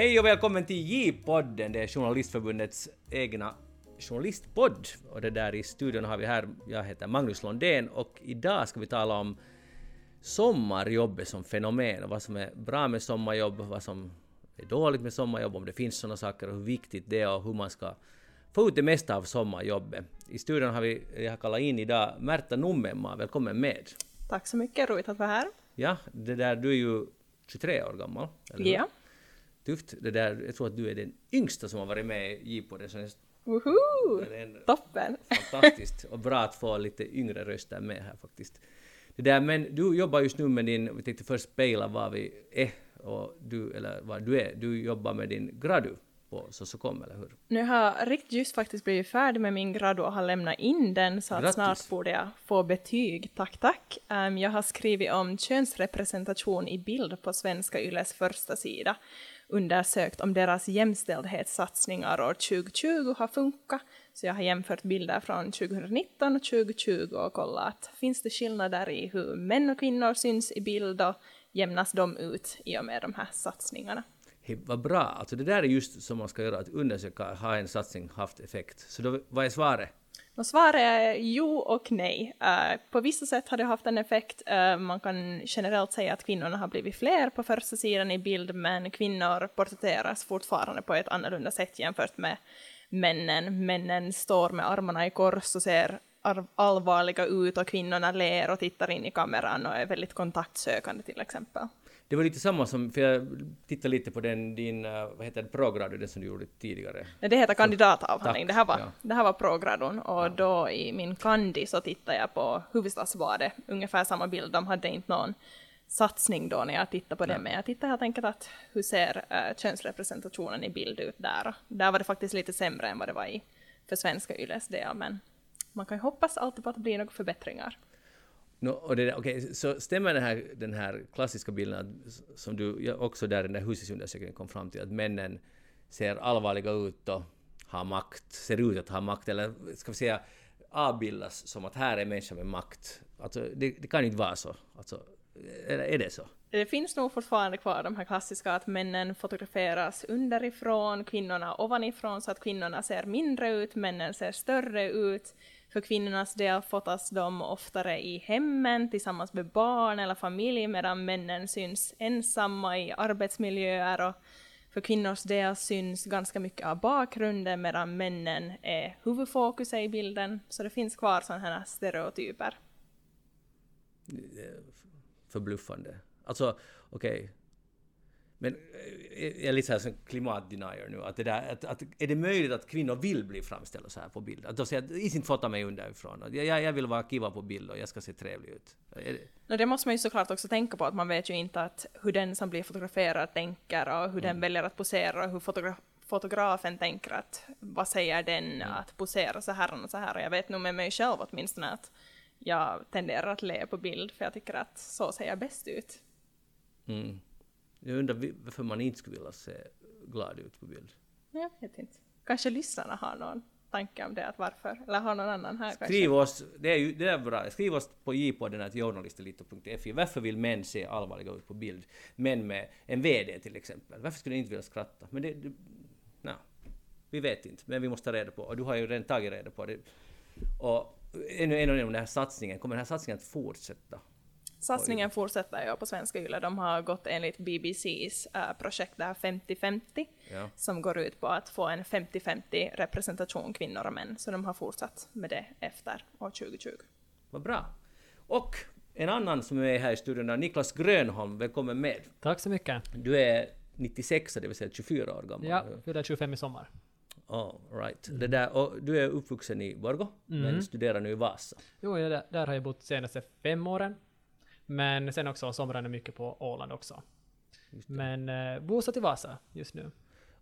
Hej och välkommen till J-podden, det är Journalistförbundets egna journalistpodd. Och det där i studion har vi här, jag heter Magnus Londén och idag ska vi tala om sommarjobbet som fenomen och vad som är bra med sommarjobb, vad som är dåligt med sommarjobb, om det finns sådana saker och hur viktigt det är och hur man ska få ut det mesta av sommarjobbet. I studion har vi, jag har kallat in idag Märta Nummenmaa, välkommen med. Tack så mycket, roligt att vara här. Ja, det där, du är ju 23 år gammal, eller hur? Ja. Tufft. Det där, jag tror att du är den yngsta som har varit med i så det Woho! Toppen! fantastiskt och bra att få lite yngre röster med här faktiskt. Det där, men du jobbar just nu med din, vi tänkte först spela vad vi är och du, eller vad du är, du jobbar med din gradu på Sossocom, eller hur? Nu har riktigt just faktiskt blivit färdig med min grad och har lämnat in den så att Grattis. snart borde jag få betyg. Tack, tack. Ehm, jag har skrivit om könsrepresentation i bild på Svenska Yles första sida. Undersökt om deras jämställdhetssatsningar år 2020 har funkat. Så jag har jämfört bilder från 2019 och 2020 och kollat finns det skillnader i hur män och kvinnor syns i bild och jämnas de ut i och med de här satsningarna. Hey, vad bra! Alltså det där är just som man ska göra, att undersöka, har en satsning haft effekt? Så då, vad är svaret? Och svaret är jo och nej. Uh, på vissa sätt har det haft en effekt. Uh, man kan generellt säga att kvinnorna har blivit fler på första sidan i bild, men kvinnor porträtteras fortfarande på ett annorlunda sätt jämfört med männen. Männen står med armarna i kors och ser allvarliga ut och kvinnorna ler och tittar in i kameran och är väldigt kontaktsökande till exempel. Det var lite samma som, för jag tittade lite på den, din, eh, vad heter det, progradu, den som du gjorde tidigare. Nej, Det heter kandidatavhandling. Det här var, ja. det här var progradon och då i min kandi så tittade jag på Hufvudstadsbadet, ungefär samma bild. De hade inte någon satsning då när jag tittade på det, men jag tittade helt enkelt att hur ser uh, könsrepresentationen i bild ut där? Där var det faktiskt lite sämre än vad det var i för svenska Yles del, men man kan ju hoppas alltid på att det blir några förbättringar. No, och det okay, okej, så stämmer den här, den här klassiska bilden att, som du också där i den där hushållsundersökningen kom fram till, att männen ser allvarliga ut och har makt, ser ut att ha makt, eller ska vi säga avbildas som att här är människan med makt. Alltså, det, det kan ju inte vara så. Alltså, är det så? Det finns nog fortfarande kvar de här klassiska att männen fotograferas underifrån, kvinnorna ovanifrån så att kvinnorna ser mindre ut, männen ser större ut. För kvinnornas del fotas de oftare i hemmen tillsammans med barn eller familj medan männen syns ensamma i arbetsmiljöer och för kvinnors del syns ganska mycket av bakgrunden medan männen är huvudfokuset i bilden. Så det finns kvar sådana här stereotyper. Förbluffande. Alltså, okej. Men eh, jag är lite så här som klimatdenier nu. Att det där, att, att, är det möjligt att kvinnor vill bli framställda så här på bild? Att de säger att inte fota mig underifrån. Att Jag, jag, jag vill vara kiva på bild och jag ska se trevlig ut. Det, No, det måste man ju såklart också tänka på, att man vet ju inte att hur den som blir fotograferad tänker och hur den väljer att posera och hur fotogra fotografen tänker att vad säger den att posera så här och så här. Och jag vet nog med mig själv åtminstone att jag tenderar att le på bild för jag tycker att så ser jag bäst ut. mm. Jag undrar varför man inte skulle vilja se glad ut på bild. Jag vet inte. Kanske lyssnarna har någon tanke om det, att varför? Eller har någon annan här Skriv oss, det är ju det är bra, skriv oss på jpodden journalistelito.fi. Varför vill män se allvarliga ut på bild? Män med en VD till exempel. Varför skulle de inte vilja skratta? Men det, det no, vi vet inte, men vi måste ta reda på. Och du har ju redan tagit reda på det. Och ännu en om den här satsningen, kommer den här satsningen att fortsätta? Satsningen fortsätter ju på Svenska Yle. De har gått enligt BBCs äh, projekt där 50-50 Ja. som går ut på att få en 50-50 representation kvinnor och män. Så de har fortsatt med det efter år 2020. Vad bra. Och en annan som är här i studion är Niklas Grönholm, välkommen med. Tack så mycket. Du är 96, det vill säga 24 år gammal. Ja, fyller 25 i sommar. All right. Det där, och du är uppvuxen i Borgå, men studerar nu i Vasa. Jo, där, där har jag bott senaste fem åren. Men sen också somrarna mycket på Åland också. Men eh, bosatt i Vasa just nu.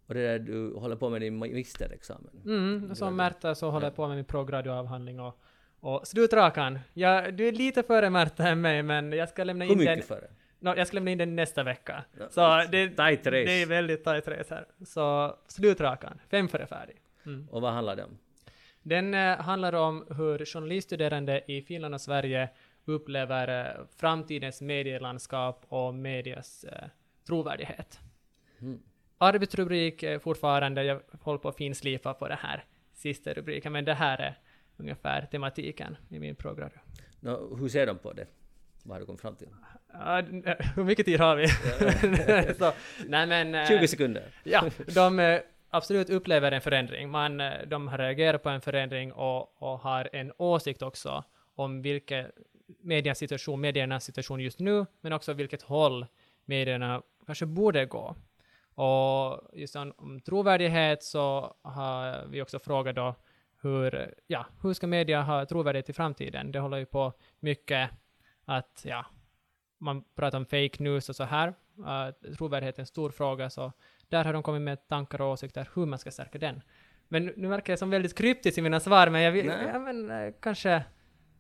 Och det där, du håller på med din magisterexamen. Mm, som Märta så håller jag på med min prograduavhandling och, och slutrakan. Ja, du är lite före Märta än mig, men jag ska lämna Hur in mycket den... före? No, jag ska lämna in den nästa vecka. Ja, Så det, tight race. det är väldigt tight race här. Så slutrakan, fem före färdig. Mm. Och vad handlar det om? Den eh, handlar om hur journaliststuderande i Finland och Sverige upplever eh, framtidens medielandskap och medias eh, trovärdighet. Mm. arbetsrubrik är fortfarande, jag håller på att finslipa på det här sista rubriken, men det här är ungefär tematiken i min program. Nå, hur ser de på det? Vad har du kommit fram till? Ja, hur mycket tid har vi? Så, nej men... eh, 20 sekunder. Ja, de eh, absolut upplever en förändring. Man, eh, de har reagerat på en förändring och, och har en åsikt också om vilken medias situation, mediernas situation just nu, men också vilket håll medierna kanske borde gå. Och just om, om trovärdighet så har vi också frågat då hur, ja, hur ska media ha trovärdighet i framtiden? Det håller ju på mycket att, ja, man pratar om fake news och så här. Uh, trovärdighet är en stor fråga, så där har de kommit med tankar och åsikter hur man ska stärka den. Men nu- verkar jag som väldigt kryptisk i mina svar, men jag vill, ja, men, eh, kanske,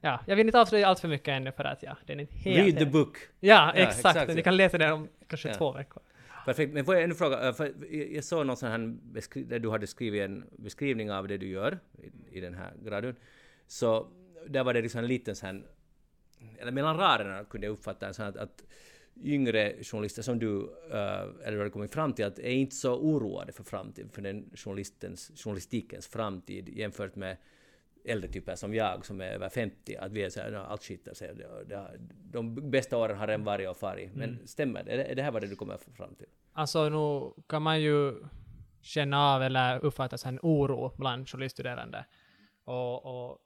ja, jag vill inte avslöja allt för mycket ännu för att ja, den är inte helt... Read the book. Ja, Ja, exakt. exakt. Ni kan läsa den om kanske Ja. två veckor. Perfekt. Men får jag ännu fråga, eh, för jag- såg någon sån här där du hade skrivit en beskrivning av det du gör i, i den här graden. Så där var det liksom en liten sån eller mellan raderna kunde jag uppfatta en sån att, att yngre journalister som du, eh, eller du har kommit fram till, att är inte så oroade för framtiden, för den journalistens, journalistikens framtid jämfört med äldre typer som jag som är över 50, att vi är såhär, "Nå, allt skiter sig. De bästa åren har redan varit och farit. Men stämmer det? Är det- Är det här vad det du kommer fram till? Alltså nu kan man ju känna av eller uppfatta en oro bland journaliststuderande. Och, och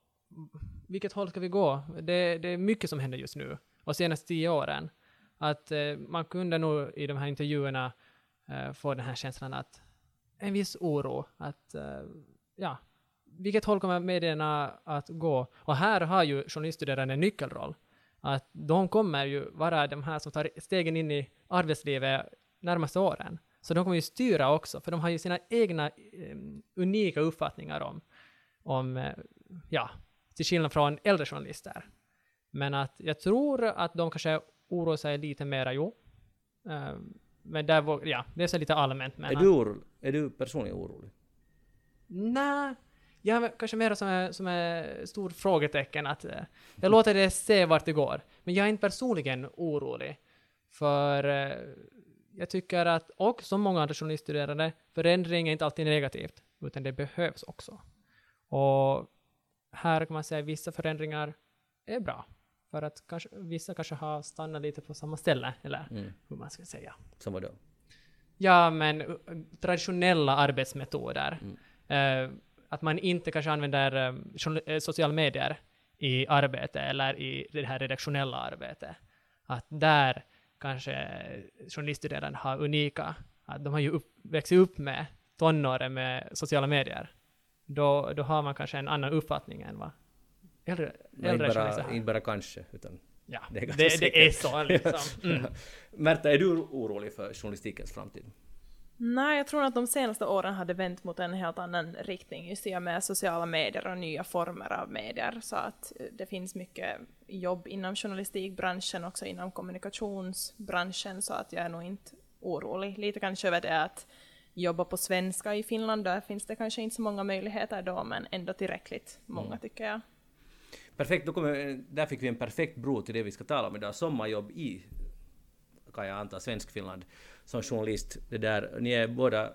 vilket håll ska vi gå? Det, det är mycket som händer just nu. Och senaste tio åren. Att eh, man kunde nog i de här intervjuerna eh, få den här känslan att en viss oro att eh, ja, vilket håll kommer medierna att gå? Och här har ju journaliststuderande en nyckelroll. Att de kommer ju vara de här som tar stegen in i arbetslivet närmaste åren. Så de kommer ju styra också, för de har ju sina egna eh, unika uppfattningar om, om eh, ja, till skillnad från äldre journalister. Men att jag tror att de kanske oroar sig lite mera, jo. Eh, men där, ja, det är så lite allmänt. Men Är du, oro, är du personligen orolig? Nej, jag är kanske mer som en som är stor frågetecken att eh, jag låter det se vart det går. Men jag är inte personligen orolig. För eh, jag tycker att, och som många andra journaliststuderande, förändring är inte alltid negativt, utan det behövs också. Och här kan man säga att vissa förändringar är bra. För att kanske, vissa kanske har stannat lite på samma ställe, eller Mm. hur man ska säga. Som vadå? Ja, men uh, traditionella arbetsmetoder. Mm. Eh, att man inte kanske använder um, journal- eh, sociala medier i arbete eller i det här redaktionella arbetet. Att där kanske journaliststuderande har unika, att de har ju upp, växt upp med tonåren med sociala medier. Då, då har man kanske en annan uppfattning än vad äldre, äldre inte, bara, inte bara kanske, utan... Ja, det är det, ganska det, säkert. är så liksom. Mm. Märta, är du orolig för journalistikens framtid? Nej, jag tror att de senaste åren hade vänt mot en helt annan riktning just i och med sociala medier och nya former av medier. Så att eh, det finns mycket jobb inom journalistikbranschen, också inom kommunikationsbranschen, så att jag är nog inte orolig. Lite kanske över det att jobba på svenska i Finland, där finns det kanske inte så många möjligheter då, men ändå tillräckligt många tycker jag. Perfekt, då kommer, där fick vi en perfekt bro till det vi ska tala om idag. Sommarjobb i, kan jag anta, Svenskfinland som journalist. Det där, ni är båda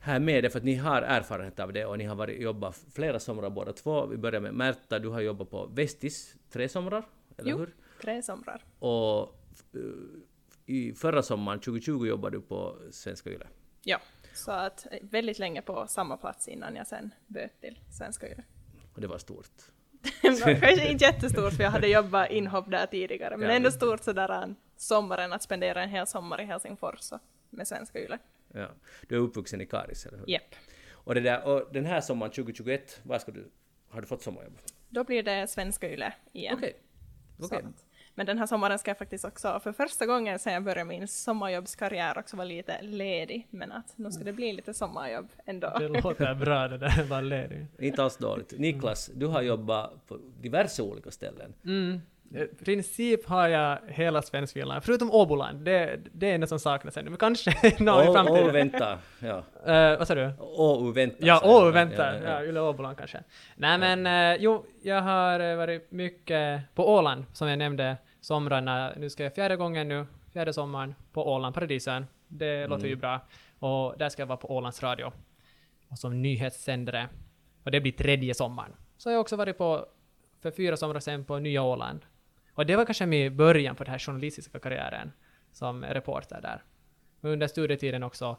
här med därför att ni har erfarenhet av det och ni har varit, jobbat flera somrar båda två. Vi börjar med Märta, du har jobbat på Vestis tre somrar, eller Jo. hur? Tre somrar. Och eh, i förra sommaren, 2020, jobbade du på Svenska Yle. Ja, så att eh, väldigt länge på samma plats innan jag sen böt till Svenska Yle. Och det var stort. Kanske inte jättestort för jag hade jobbat inhopp där tidigare, men Ja, ändå stort sådär sommaren att spendera en hel sommar i Helsingfors så, med Svenska Yle. Ja. Du är uppvuxen i Karis, eller hur? Jepp. Och, det där, och den här sommaren 2021, vad ska du, har du fått sommarjobb? Då blir det Svenska Yle igen. Okej. Okej. att- Men den här sommaren ska jag faktiskt också för första gången sedan jag började min sommarjobbskarriär också vara lite ledig, men att nu ska det bli lite sommarjobb ändå. Det låter bra det där, bara ledig. Inte alls dåligt. Niklas, du har jobbat på diverse olika ställen. Mm. I princip har jag hela Svenskfinland, förutom Åboland. Det, det är det som saknas ännu, men kanske någon i framtiden. åh, vänta. Ja. Eh, vad sa du? Åh, vänta. Ja, åh, vänta. Ja, Ja, ja. Yle Åboland kanske. Nej men, eh, jo, jag har eh, varit mycket på Åland, som jag nämnde, somrarna. Nu ska jag fjärde gången nu, fjärde sommaren, på Åland, Paradisön. Det låter ju bra. Och där ska jag vara på Ålands Radio och som nyhetssändare. Och det blir tredje sommaren. Så jag har också varit på, för fyra somrar sedan, på Nya Åland. Och det var kanske min början på den här journalistiska karriären som reporter där. Under studietiden också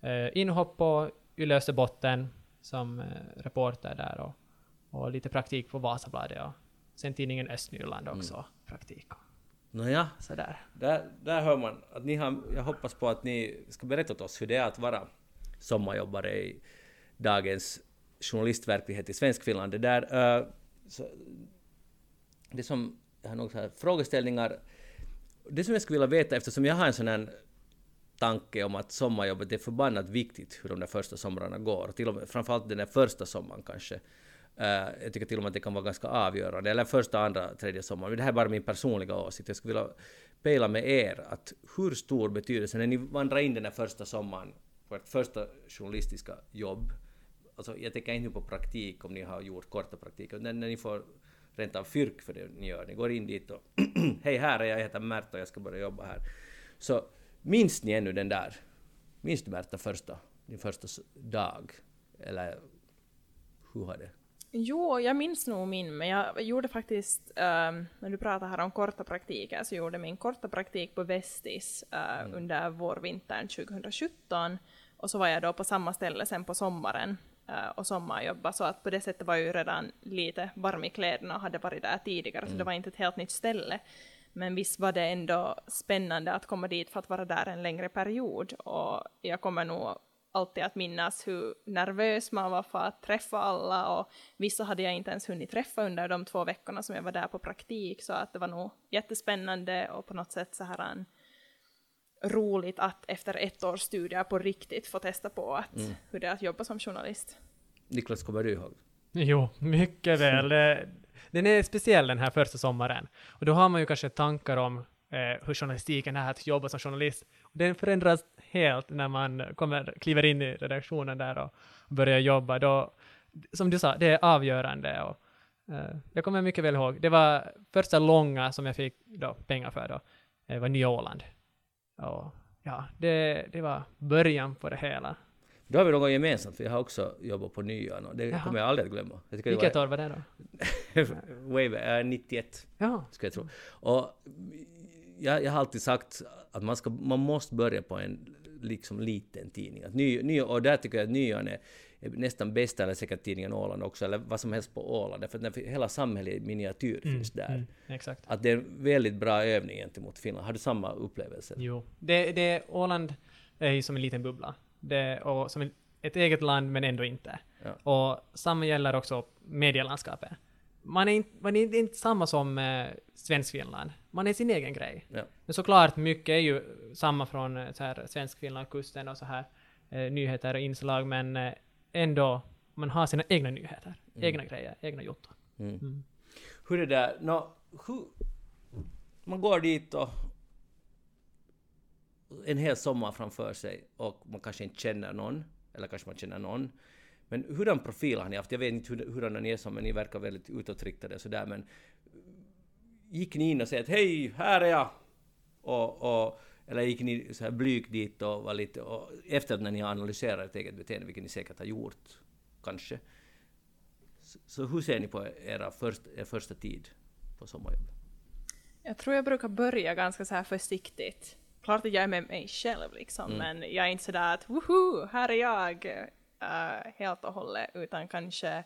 eh, inhopp på Yle Österbotten som eh, reporter där och, och lite praktik på Vasabladet och sen tidningen Östnyland också, mm. praktik. Nåja, Sådär. Där, där hör man att ni har, jag hoppas på att ni ska berätta åt oss hur det är att vara sommarjobbare i dagens journalistverklighet i Svenskfinland. Det där, uh, så, det som, jag har några frågeställningar. Det som jag skulle vilja veta, eftersom jag har en sån här tanke om att sommarjobbet är förbannat viktigt hur de där första somrarna går. Till och med, framförallt den där första sommaren kanske. Uh, jag tycker till och med att det kan vara ganska avgörande. Eller första, andra, tredje sommaren. Det här är bara min personliga åsikt. Jag skulle vilja pejla med er att hur stor betydelse, när ni vandrar in den där första sommaren på ert första journalistiska jobb, alltså jag tänker inte på praktik om ni har gjort korta praktiker, när, när ni får rent av fyrk för det ni gör. Ni går in dit och hej här är jag, jag heter Märta och jag ska börja jobba här. Så minns ni ännu den där, minns du Märta första, din första dag? Eller hur har det? Jo, jag minns nog min, men jag gjorde faktiskt, um, när du pratar här om korta praktiker, så gjorde min korta praktik på Vestis uh, mm. under vårvintern 2017, och så var jag då på samma ställe sen på sommaren och sommarjobba, så att på det sättet var jag ju redan lite varm i kläderna och hade varit där tidigare, mm. så det var inte ett helt nytt ställe. Men visst var det ändå spännande att komma dit för att vara där en längre period, och jag kommer nog alltid att minnas hur nervös man var för att träffa alla och vissa hade jag inte ens hunnit träffa under de två veckorna som jag var där på praktik så att det var nog jättespännande och på något sätt så här en roligt att efter ett års studier på riktigt få testa på att, mm. hur det är att jobba som journalist. Niklas, kommer du ihåg? Jo, mycket väl. Den är speciell den här första sommaren. Och då har man ju kanske tankar om eh, hur journalistiken är att jobba som journalist. Den förändras helt när man kommer, kliver in i redaktionen där och börjar jobba. Då, som du sa, det är avgörande. Och, uh, jag kommer mycket väl ihåg, det var första långa som jag fick då, pengar för då, det var Nya Åland. Och, ja, det, det var början på det hela. Då har vi något gemensamt, för jag har också jobbat på Nyan och det Jaha. kommer jag aldrig att glömma. Vilket var... år var det då? Way, uh, 91, ja. skulle jag tro. Och jag, jag har alltid sagt att man, ska, man måste börja på en liksom liten tidning. Att ny, ny, och där tycker jag att Nyan är nästan bästa, eller säkert tidningen Åland också, eller vad som helst på Åland, därför att hela samhället i miniatyr mm, finns där. Mm. Att det är en väldigt bra övning gentemot Finland. Har du samma upplevelse? Jo. Det, det, Åland är ju som en liten bubbla. Det, och som ett eget land, men ändå inte. Ja. Och samma gäller också medielandskapet man är, inte, man är inte samma som eh, Svenskfinland. Man är sin egen grej. Ja. Men såklart, mycket är ju samma från eh, så här, Svenskfinland, kusten och så här eh, nyheter och inslag, men eh, ändå, man har sina egna nyheter, mm. egna grejer, egna jotton. Mm. Mm. Hur är det där, no, hur, man går dit och en hel sommar framför sig och man kanske inte känner någon, eller kanske man känner någon, men hurdan profil har ni haft? Jag vet inte hur, hurdana ni är som, men ni verkar väldigt utåtriktade och sådär, men gick ni in och sa att hej, här är jag? Och, och, eller gick ni så här blyg dit och var lite, och efter när ni har analyserat ert eget beteende, vilket ni säkert har gjort, kanske. Så, så hur ser ni på era först, er första tid på sommarjobb? Jag tror jag brukar börja ganska så här försiktigt. Klart att jag är med mig själv liksom, mm. men jag är inte sådär att woho, här är jag, uh, helt och hållet, utan kanske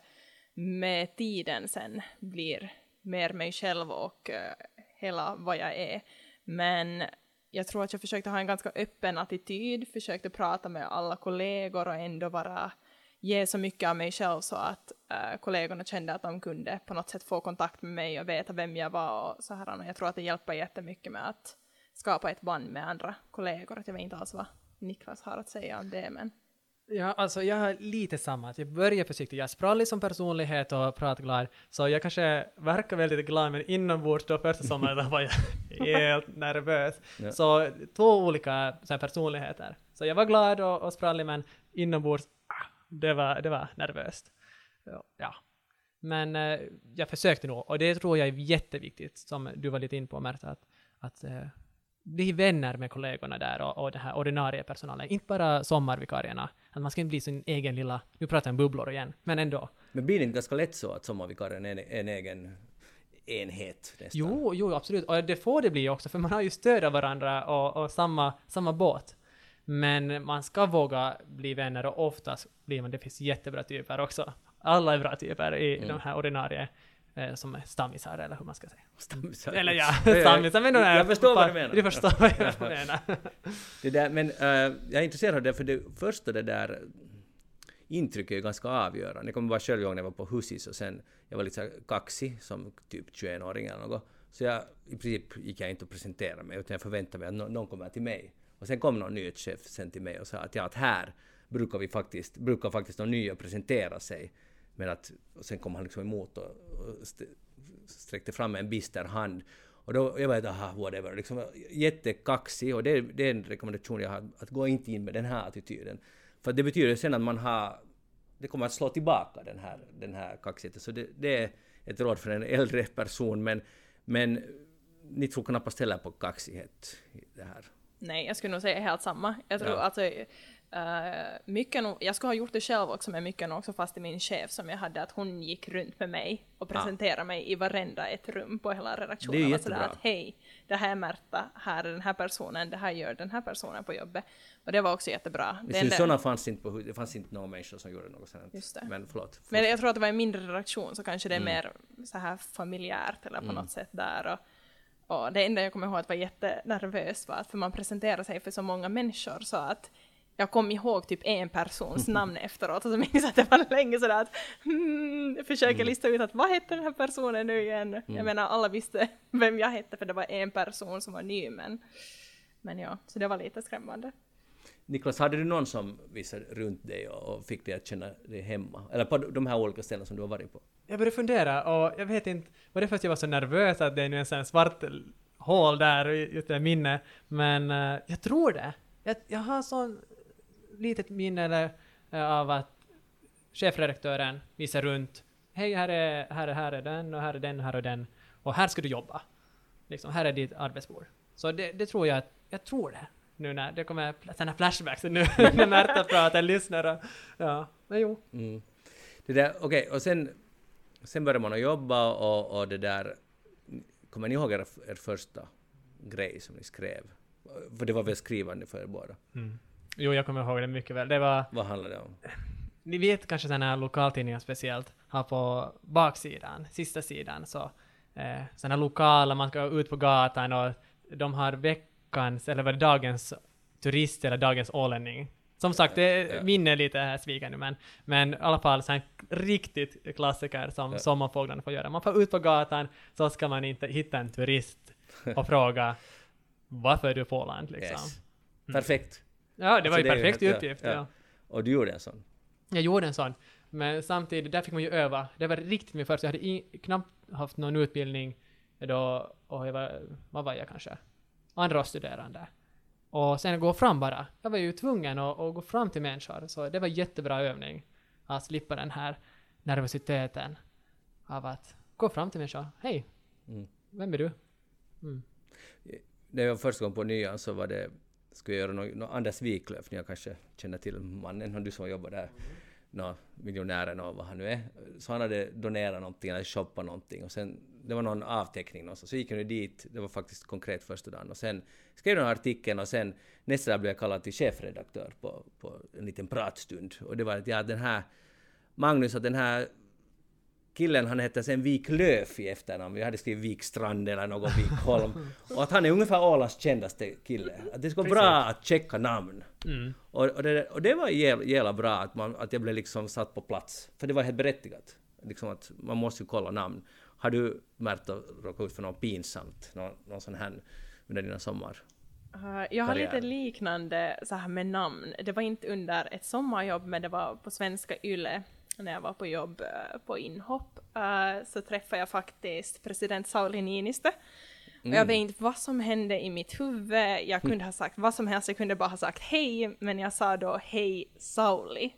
med tiden sen blir mer mig själv och uh, hela vad jag är. Men jag tror att jag försökte ha en ganska öppen attityd, försökte prata med alla kollegor och ändå vara ge så mycket av mig själv så att uh, kollegorna kände att de kunde på något sätt få kontakt med mig och veta vem jag var och så här. Och jag tror att det hjälper jättemycket med att skapa ett band med andra kollegor. Att jag vet inte alls vad Niklas har att säga om det, men Ja, alltså jag har lite samma. Jag börjar försiktigt. Jag är sprallig som personlighet och pratglad, så jag kanske verkar väldigt glad, men inombords då första sommaren var jag helt nervös. Ja. Så två olika så här, personligheter. Så jag var glad och, och sprallig, men inombords, ah, det var, det var nervöst. Ja. Men eh, jag försökte nog, och det tror jag är jätteviktigt, som du var lite in på Märta, att, att eh, bli vänner med kollegorna där och, och den här ordinarie personalen, inte bara sommarvikarierna. Att man ska inte bli sin egen lilla, nu pratar jag om bubblor igen, men ändå. Men blir det inte ganska lätt så att sommarvikarien är en, en egen enhet nästan? Jo, jo, absolut. Och det får det bli också, för man har ju stöd av varandra och, och samma, samma båt. Men man ska våga bli vänner och oftast blir man, det finns jättebra typer också. Alla är bra typer i Mm. de här ordinarie som är stammisar eller hur man ska säga. Stammisar. Eller ja, stammisar men de är Jag förstår vad du menar. Du förstår vad jag menar. Det där, men eh, jag är intresserad av det, för det första det där intrycket är ganska avgörande. Jag kommer bara själv ihåg när jag var på Husis och sen, jag var lite kaxig som typ 21-åring eller något. Så jag, i princip gick jag inte och presenterade mig, utan jag förväntade mig att nå- någon kommer till mig. Och sen kom någon nyhetschef sen till mig och sa att ja, att här brukar vi faktiskt, brukar faktiskt någon ny och presentera sig. Men att, och sen kom han liksom emot och, och st- sträckte fram en bister hand. Och då, jag att aha, whatever, liksom jättekaxig och det, är- det är en rekommendation jag har, att gå inte in med den här attityden. För det betyder sen att man har, det kommer att slå tillbaka den här, den här kaxigheten. Så det, det är ett råd för en äldre person, men, men ni tror knappast heller på kaxighet i det här. Nej, jag skulle nog säga helt samma. Jag tror Ja. alltså, uh, mycket jag skulle ha gjort det själv också, men mycket också fast i min chef som jag hade, att hon gick runt med mig och presenterade mig i varenda ett rum på hela redaktionen. Det är Och sådär jättebra. att hej, det här är Märta, här är den här personen, det här gör den här personen på jobbet. Och det var också jättebra. Enda- sådana fanns inte på det fanns inte några människor som gjorde något sånt. Just det. Men förlåt. Men jag tror att det var en mindre redaktion så kanske det är Mm. mer så här familjärt eller på något sätt där. Och, och det enda jag kommer ihåg att var jättenervös var att för man presenterar sig för så många människor så att jag kom ihåg typ en persons namn efteråt och så minns jag att det var länge sådär att hmm, försöker Mm. lista ut att vad hette den här personen nu igen? Jag menar alla visste vem jag hette för det var en person som var ny men men ja, så det var lite skrämmande. Niklas, hade du någon som visade runt dig och, fick dig att känna dig hemma? Eller på de här olika ställena som du har varit på? Jag började fundera och jag vet inte, var det för att jag var så nervös att det är nu en sån här svart hål där i ett minne? Men eh, jag tror det. Jag, jag har sån litet minne eller, eh, av att chefredaktören visar runt. Hej, här är, här är, här är den och här är den och här är den. Och här ska du jobba. Liksom, här är ditt arbetsbord. Så det, det tror jag, jag tror det. Nu när det kommer sådana flashbacks nu när Märta pratar, lyssnar och, ja. Men jo. Mm. Det där, okej, och sen, sen började man att jobba och, och det där... Kommer ni ihåg er, er första grej som ni skrev? För det var väl skrivande för er båda? Jo, jag kommer ihåg det mycket väl. Det var Vad handlade det om? Ni vet kanske sådana här lokaltidningar speciellt har på baksidan, sista sidan, så eh, sådana lokala, man ska ut på gatan och de har veckans, eller vad det dagens turist eller dagens ålänning. Som sagt, det Ja. minne lite här sviken nu, men, men i alla fall så här riktigt klassiker som Ja. sommarfåglarna får göra. Man får ut på gatan, så ska man inte hitta en turist och fråga varför är du på Åland liksom. Yes. Perfekt. Ja, det var Alltså, ju ju perfekt ja, uppgift. ja. ja. Och du gjorde en sån? Jag gjorde en sån. Men samtidigt, där fick man ju öva. Det var riktigt min första. Jag hade i, knappt haft någon utbildning då, och jag var, vad var jag kanske? Andra studerande. Och sen gå fram bara. Jag var ju tvungen att, att gå fram till människor, så det var jättebra övning. Att slippa den här nervositeten av att gå fram till människor. Hej, Mm. vem är du? Mm. När jag var första gången på Nyan så var det, skulle göra något, något Anders Wiklöf, ni kanske känner till mannen, och du som jobbar där, nå, miljonären och vad han nu är. Så han hade donerat någonting eller shoppat någonting och sen, det var någon avteckning någonstans, så gick jag dit, det var faktiskt konkret första dagen och sen skrev jag artikeln och sen nästa dag blev jag kallad till chefredaktör på, på en liten pratstund och det var att ja, den här Magnus, att den här killen han hette sen Wiklöf i efternamn. Vi hade skrivit Vikstrand eller något Vikholm. och att han är ungefär Ålands kändaste kille. Att det ska vara bra att checka namn. Mm. Och, och, det, och det var jävla, bra att, man, att jag blev liksom satt på plats. För det var helt berättigat. Liksom att man måste ju kolla namn. Har du märkt att råka ut för något pinsamt? Någon, någon sån här under dina sommar? Uh, jag har lite liknande så här med namn. Det var inte under ett sommarjobb, men det var på svenska YLE när jag var på jobb eh, på inhopp. eh, så träffade jag faktiskt president Sauli Niinistö. Och jag vet inte vad som hände i mitt huvud. Jag kunde ha sagt vad som helst, jag kunde bara ha sagt hej, men jag sa då hej Sauli.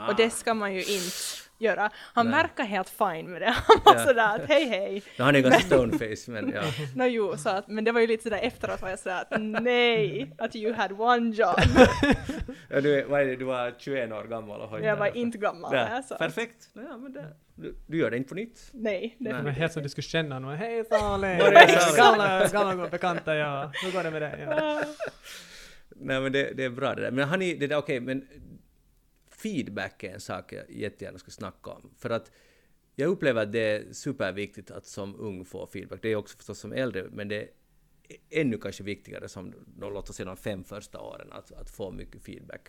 Ah. Och det ska man ju inte göra. Han Nej. verkar helt fine med det. Han var Ja. sådär att hej hej. No, han är ganska stoneface, men ja. No, jo, så att, men det var ju lite sådär efteråt var jag sådär att nej, att you had one job. ja du, är- vad är det, du var 21 år gammal och har Jag var inte gammal Ja, alltså. Perfekt. Ja, men det, du, du gör det inte på nytt. Nej, Nej. Men definitivt helt som du skulle känna någon. Hej Sali! Var? Gamla, gamla bekanta ja. Hur går det med dig? Ja. Nej men det, det är bra det där. Men har ni, det där okej, men feedback är en sak jag jättegärna skulle snacka om. För att jag upplever att det är superviktigt att som ung få feedback. Det är också förstås som äldre, men det är ännu kanske viktigare som, låt oss säga de fem första åren, att, att få mycket feedback.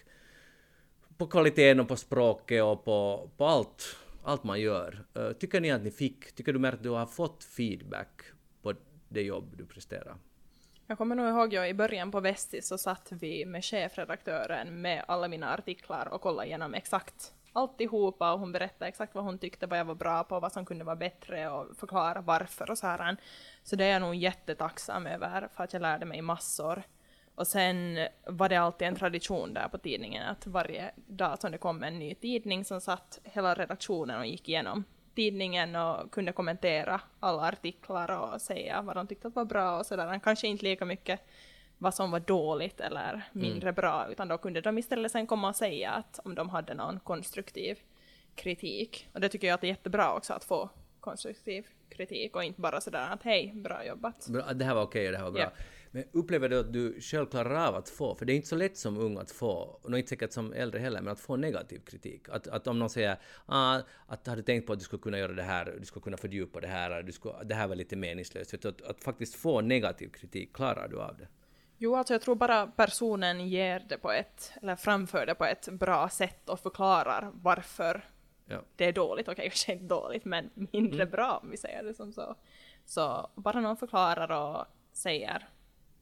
På kvaliteten och på språket och på, på allt, allt man gör. Eh, tycker ni att ni fick, tycker du mer att du har fått feedback på det jobb du presterar? Jag kommer nog ihåg, jag, i början på Vestis så satt vi med chefredaktören med alla mina artiklar och kollade igenom exakt alltihopa och hon berättade exakt vad hon tyckte, vad jag var bra på, vad som kunde vara bättre och förklara varför och så här. Så det är jag nog jättetacksam över för att jag lärde mig massor. Och sen var det alltid en tradition där på tidningen att varje dag som det kom en ny tidning så satt hela redaktionen och gick igenom tidningen och kunde kommentera alla artiklar och säga vad de tyckte var bra och sådär. Kanske inte lika mycket vad som var dåligt eller mindre bra, utan då kunde de istället sen komma och säga att om de hade någon konstruktiv kritik. Och det tycker jag att det är jättebra också att få konstruktiv kritik och inte bara sådär att hej, bra jobbat. Bra, det här var okej och det här var bra. Ja. Men upplever du att du själv klarar av att få, för det är inte så lätt som ung att få, och inte säkert som äldre heller, men att få negativ kritik. Att, att om någon säger ah, att har du tänkt på att du skulle kunna göra det här, du skulle kunna fördjupa det här, du skulle, det här var lite meningslöst. Du, att, att faktiskt få negativ kritik, klarar du av det? Jo, alltså jag tror bara personen ger det på ett, eller framför det på ett bra sätt och förklarar varför Ja. det är dåligt. Okej, kanske inte dåligt, men mindre bra om vi säger det som så. Så bara någon förklarar och säger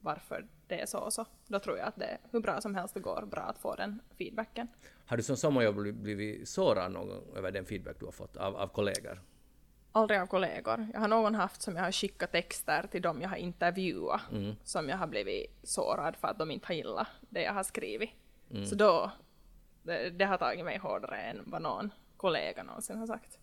varför det är så och så, då tror jag att det hur bra som helst det går bra att få den feedbacken. Har du som sommarjobb bli- blivit sårad någon gång över den feedback du har fått av, av kollegor? Aldrig av kollegor. Jag har någon haft som jag har skickat texter till dem jag har intervjuat som jag har blivit sårad för att de inte har gillat det jag har skrivit. Så då, det, det har tagit mig hårdare än vad någon kollega någonsin har sagt.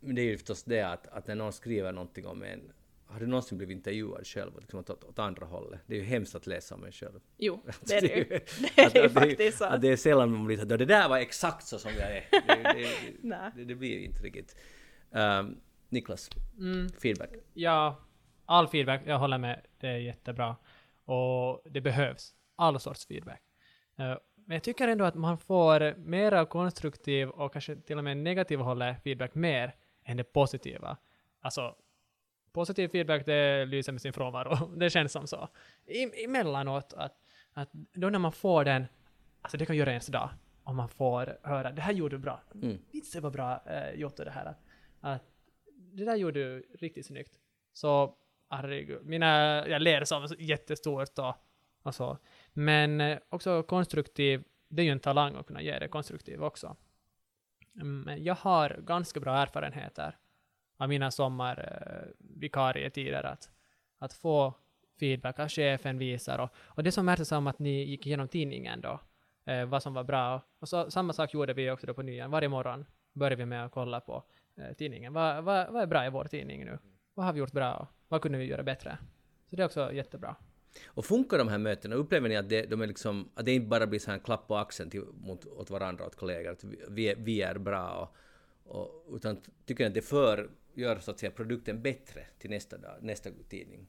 Men det är ju förstås det att, att när någon skriver någonting om en, har du någonsin blivit intervjuad själv och liksom åt, åt andra hållet? Det är ju hemskt att läsa om en själv. Jo, det är det ju. att- Det är det ju att faktiskt så. Att det är sällan man blir så att det där var exakt så som jag är. Det, det, Nej. det, det blir ju inte riktigt. Um, Niklas, feedback. Ja, all feedback, jag håller med, det är jättebra. Och det behövs all sorts feedback. Eh, men jag tycker ändå att man får mera konstruktiv och kanske till och med negativ hållet feedback mer än det positiva. Alltså, positiv feedback det lyser med sin frånvaro. det känns som så. I, emellanåt, att, att då när man får den, alltså det kan göra ens dag, om man får höra det här gjorde du bra. Mm. Vitsen var bra eh, gjort det här. Att det där gjorde du riktigt snyggt. Så, herregud, mina, jag ler som jättestort och, och så. Men eh, också konstruktiv, det är ju en talang att kunna ge det konstruktiv också. Men jag har ganska bra erfarenheter av mina sommarvikarietider att, att få feedback av chefen visar och, och det som märktes om att ni gick igenom tidningen då, eh, vad som var bra. Och så, samma sak gjorde vi också då på nyan. Varje morgon började vi med att kolla på eh, tidningen. Vad, vad, vad är bra i vår tidning nu? Vad har vi gjort bra? och Vad kunde vi göra bättre? Så det är också jättebra. Och funkar de här mötena? Upplever ni att det, de är liksom, att det inte bara blir så här en klapp på axeln till, mot, åt varandra, åt kollegor, att vi, är, vi är bra och, och, utan tycker att det för, gör så att säga produkten bättre till nästa, dag, nästa tidning?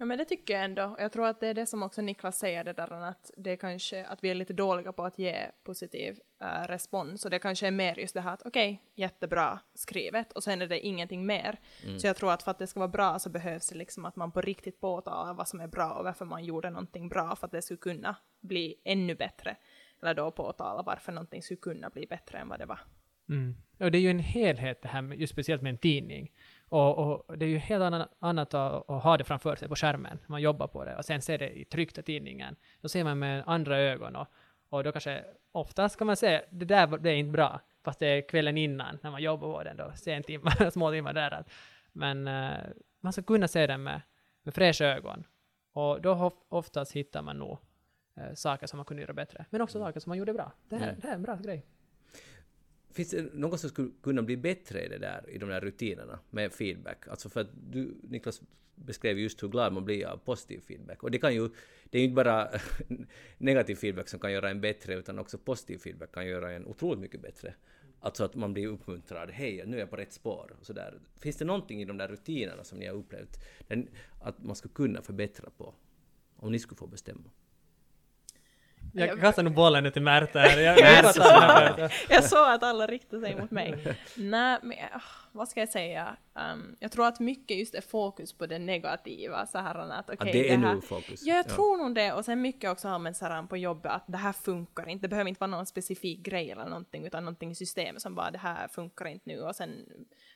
Ja men det tycker jag ändå. Jag tror att det är det som också Niklas säger det där att det kanske att vi är lite dåliga på att ge positiv eh, respons och det kanske är mer just det här att okej, jättebra skrivet och sen är det ingenting mer. Så jag tror att för att det ska vara bra så behövs det liksom att man på riktigt påtalar vad som är bra och varför man gjorde någonting bra för att det skulle kunna bli ännu bättre. Eller då påtala varför någonting skulle kunna bli bättre än vad det var. Mm. Och det är ju en helhet det här, just speciellt med en tidning. Och, och det är ju helt annat, annat att, att ha det framför sig på skärmen, man jobbar på det, och sen se det i tryckta tidningen. Då ser man med andra ögon och, och då kanske oftast kan man säga det där är inte bra, fast det är kvällen innan när man jobbar på den då, sen timmar, små timmar där. Men eh, man ska kunna se den med, med fräscha ögon. Och då of- oftast hittar man nog eh, saker som man kunde göra bättre, men också saker som man gjorde bra. Det här, Mm. det här är en bra grej finns det något som skulle kunna bli bättre i det där, i de där rutinerna med feedback? Alltså för att du, Niklas, beskrev just hur glad man blir av positiv feedback. Och det kan ju, det är ju inte bara negativ feedback som kan göra en bättre, utan också positiv feedback kan göra en otroligt mycket bättre. Alltså att man blir uppmuntrad, hej, nu är jag på rätt spår. Och så där. Finns det någonting i de där rutinerna som ni har upplevt att man skulle kunna förbättra på? Om ni skulle få bestämma. Jag kastar nog bollen nu till Märta här. Jag, Märta. jag, jag, Jag såg att alla riktade sig mot mig. Nej, men ah, vad ska jag säga? Um, jag tror att mycket just är fokus på det negativa. Så här att, Att okej, det är här, nu fokus. Ja, jag tror nog det. Och sen mycket också allmänt så här på jobbet att det här funkar inte. Det behöver inte vara någon specifik grej eller någonting, utan någonting i systemet som bara det här funkar inte nu. Och sen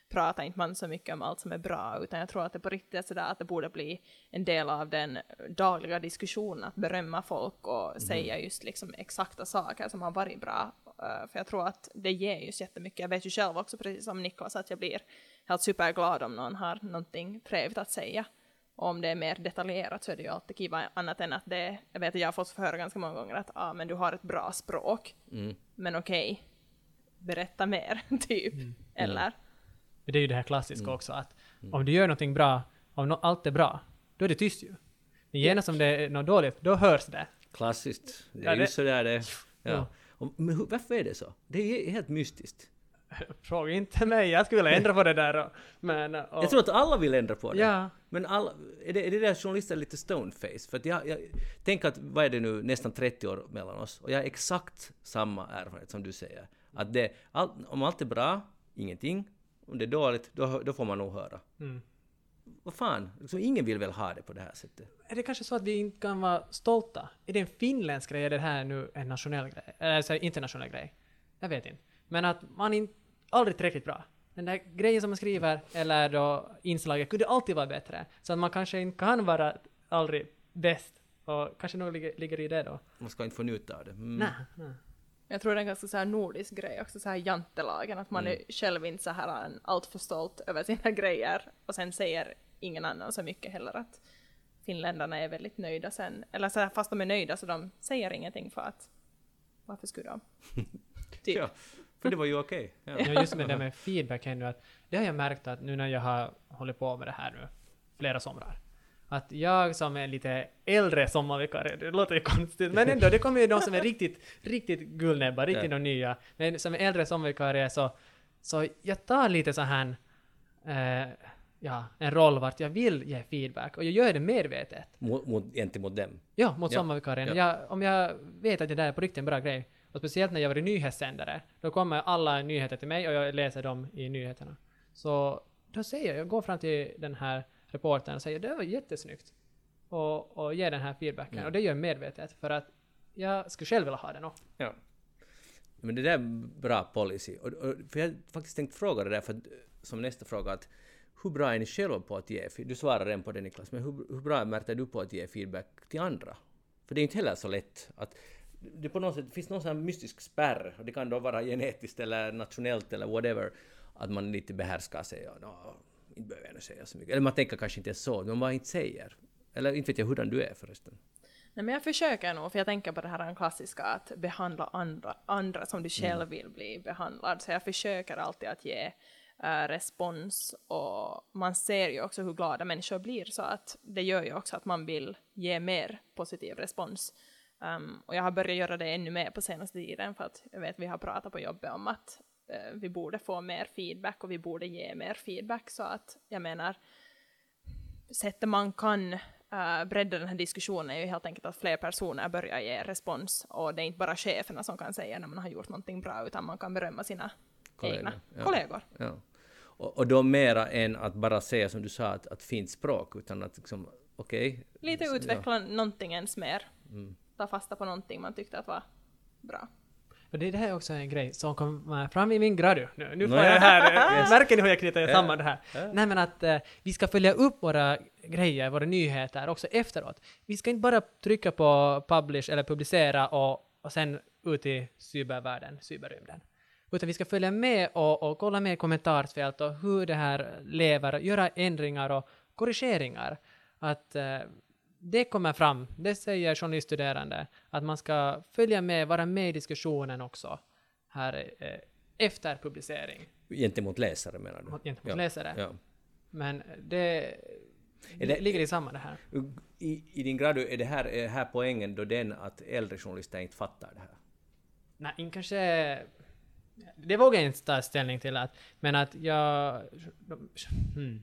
pratar inte man så mycket om allt som är bra, utan jag tror att det på riktigt är sådär att det borde bli en del av den dagliga diskussionen, att berömma folk och säga just liksom exakta saker som har varit bra. Uh, för jag tror att det ger just jättemycket. Jag vet ju själv också, precis som Niklas, att jag blir helt superglad om någon har någonting trevligt att säga. Och om det är mer detaljerat så är det ju alltid kiva, annat än att det, jag vet att jag har fått höra ganska många gånger att ah, men du har ett bra språk, Mm. men okej, berätta mer, typ. Eller? Men det är ju det här klassiska Mm. också att om du gör någonting bra, om no allt är bra, då är det tyst ju. Men genast om det är något dåligt, då hörs det. Klassiskt. Det är Ja, ju det- så där det. Ja. Ja. Och, men hur, varför är det så? Det är helt mystiskt. Fråga inte mig, jag skulle vilja ändra på det där. Och, men, och, Jag tror att alla vill ändra på det. Ja, Men alla, är, det, är det där journalister lite stoneface? För att jag, jag tänker att, vad är det nu, nästan 30 år mellan oss, och jag har exakt samma erfarenhet som du säger. Att det, all, om allt är bra, ingenting. Om det är dåligt, då, då får man nog höra. Mm. Vad fan, liksom, ingen vill väl ha det på det här sättet? är det kanske så att vi inte kan vara stolta? Är det en finländsk grej, är det här nu en nationell grej? Eller alltså, internationell grej? Jag vet inte. Men att man är aldrig tillräckligt bra. Den där grejen som man skriver, eller då inslaget, kunde alltid vara bättre. Så att man kanske inte kan vara aldrig bäst. Och kanske nog ligger, ligger i det då. Man ska inte få njuta av det. Mm. Nej, nej. Jag tror det är en ganska så här nordisk grej också, så här jantelagen, att man är själv inte så här en alltför stolt över sina grejer och sen säger ingen annan så mycket heller att finländarna är väldigt nöjda sen, eller så här, fast de är nöjda så de säger ingenting för att varför skulle de? Typ. Ja, för det var ju okej. Ja. Ja, just med det med feedback här nu, att det har jag märkt att nu när jag har hållit på med det här nu flera somrar, att jag som är lite äldre sommarvikarie, det låter ju konstigt, men ändå, det kommer ju de som är riktigt, riktigt gullnäbbar, riktigt de nya, men som är äldre sommarvikarie så, så jag tar lite så här, eh, ja, en roll vart jag vill ge feedback, och jag gör det medvetet. Mot, mot, dem. Ja, mot Ja, sommarvikarien. ja. Jag, om jag vet att det där är på riktigt en bra grej, och speciellt när jag var nyhetssändare, då kommer alla nyheter till mig och jag läser dem i nyheterna. Så då säger jag, jag går fram till den här reportern och säger det var jättesnyggt. Och, och ger den här feedbacken. Mm. Och det gör jag medvetet, för att jag skulle själv vilja ha den också. Ja. Men det där är bra policy. Och, och, för jag har faktiskt tänkt fråga det där för som nästa fråga att hur bra är ni själva på att ge, du svarar redan på det Niklas, men hur, hur bra är du på att ge feedback till andra? För det är inte heller så lätt att det på något sätt finns någon sån mystisk spärr, och det kan då vara genetiskt eller nationellt eller whatever, att man lite behärskar sig och "Nå, inte behöver jag säga så mycket. Eller man tänker kanske inte så, men man inte säger. Eller inte vet jag hurdan du är förresten. Nej men jag försöker nog, för jag tänker på det här klassiska att behandla andra, andra som du själv vill bli behandlad. Så jag försöker alltid att ge eh, respons och man ser ju också hur glada människor blir så att det gör ju också att man vill ge mer positiv respons. Um, och jag har börjat göra det ännu mer på senaste tiden för att jag vet vi har pratat på jobbet om att eh, vi borde få mer feedback och vi borde ge mer feedback så att jag menar sättet man kan uh, bredda den här diskussionen är ju helt enkelt att fler personer börjar ge respons och det är inte bara cheferna som kan säga när man har gjort någonting bra utan man kan berömma sina Kollegor, egna ja. kollegor. Ja. Och, och då mera än att bara säga som du sa, att, att fint språk, utan att liksom, okej. Lite Så- utveckla någonting ens mer. Mm. Ta fasta på någonting man tyckte att var bra. Och det där är också en grej som kommer fram i min gradu. Nu, nu får jag här, eh, märker ni hur jag knyter samman det här? Ja. Nej men att eh, vi ska följa upp våra grejer, våra nyheter också efteråt. Vi ska inte bara trycka på publish eller publicera och, och sen ut i cybervärlden, cyberrymden. Utan vi ska följa med och, och kolla med kommentarsfält och hur det här lever, göra ändringar och korrigeringar. Att eh, det kommer fram, det säger journaliststuderande, att man ska följa med, vara med i diskussionen också här eh, efter publicering Gentemot läsare menar du? mot- gentemot Ja, läsare. Ja. Men det, Är det- ligger i samma det här. I, I din grad, är det här, är här poängen då den att äldre journalister inte fattar det här? Nej, kanske... Det vågar jag inte ta ställning till, att, men att jag... Hmm.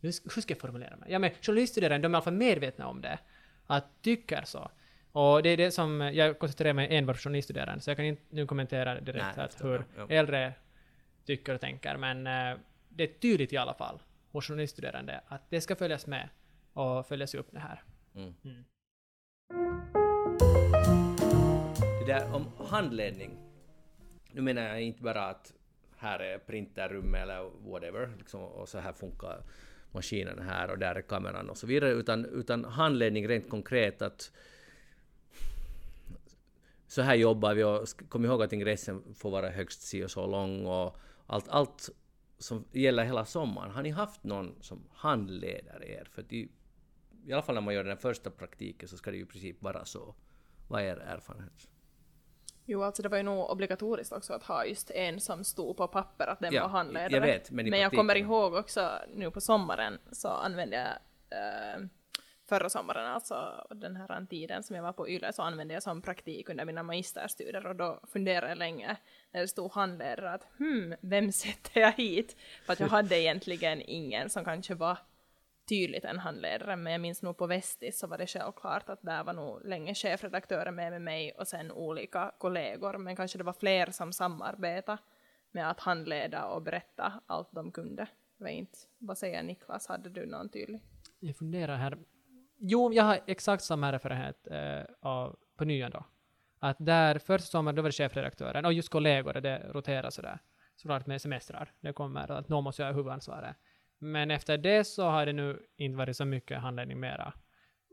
Hur ska jag formulera mig? Ja, men journaliststuderande, de är i alla fall medvetna om det. Att tycker så. Och det är det som, jag koncentrerar mig enbart på journaliststuderande, så jag kan inte nu kommentera direkt Nej, att hur jag. Ja. äldre tycker och tänker, men eh, det är tydligt i alla fall hos journaliststuderande att det ska följas med och följas upp det här. Mm. Mm. Det där om handledning. Nu menar jag inte bara att här är printerrum eller whatever, liksom, och så här funkar maskinen här och där är kameran och så vidare, utan, utan handledning rent konkret att så här jobbar vi och kom ihåg att ingressen får vara högst si och så lång och allt, allt som gäller hela sommaren. Har ni haft någon som handleder er? För i, i alla fall när man gör den första praktiken så ska det ju i princip vara så. Vad är er erfarenhet? Jo, alltså det var ju nog obligatoriskt också att ha just en som stod på papper att den Ja, var handledare. jag vet, men i jag kommer ihåg också nu på sommaren så använde jag eh, förra sommaren, alltså den här tiden som jag var på YLE, så använde jag som praktik under mina magisterstudier och då funderade jag länge när det stod handledare att hmm, vem sätter jag hit? För att jag hade egentligen ingen som kanske var tydligt en handledare, men jag minns nog på Vestis så var det självklart att där var nog länge chefredaktören med, med mig och sen olika kollegor, men kanske det var fler som samarbetade med att handleda och berätta allt de kunde. Jag vet inte, vad säger Niklas, hade du någon tydlig? Jag funderar här. Jo, jag har exakt samma erfarenhet eh, av, på nyan då. Att där första sommaren, då var det chefredaktören, och just kollegor, det roterar sådär. Såklart med semestrar, det kommer att någon måste göra huvudansvaret. Men efter det så har det nu inte varit så mycket handledning mera.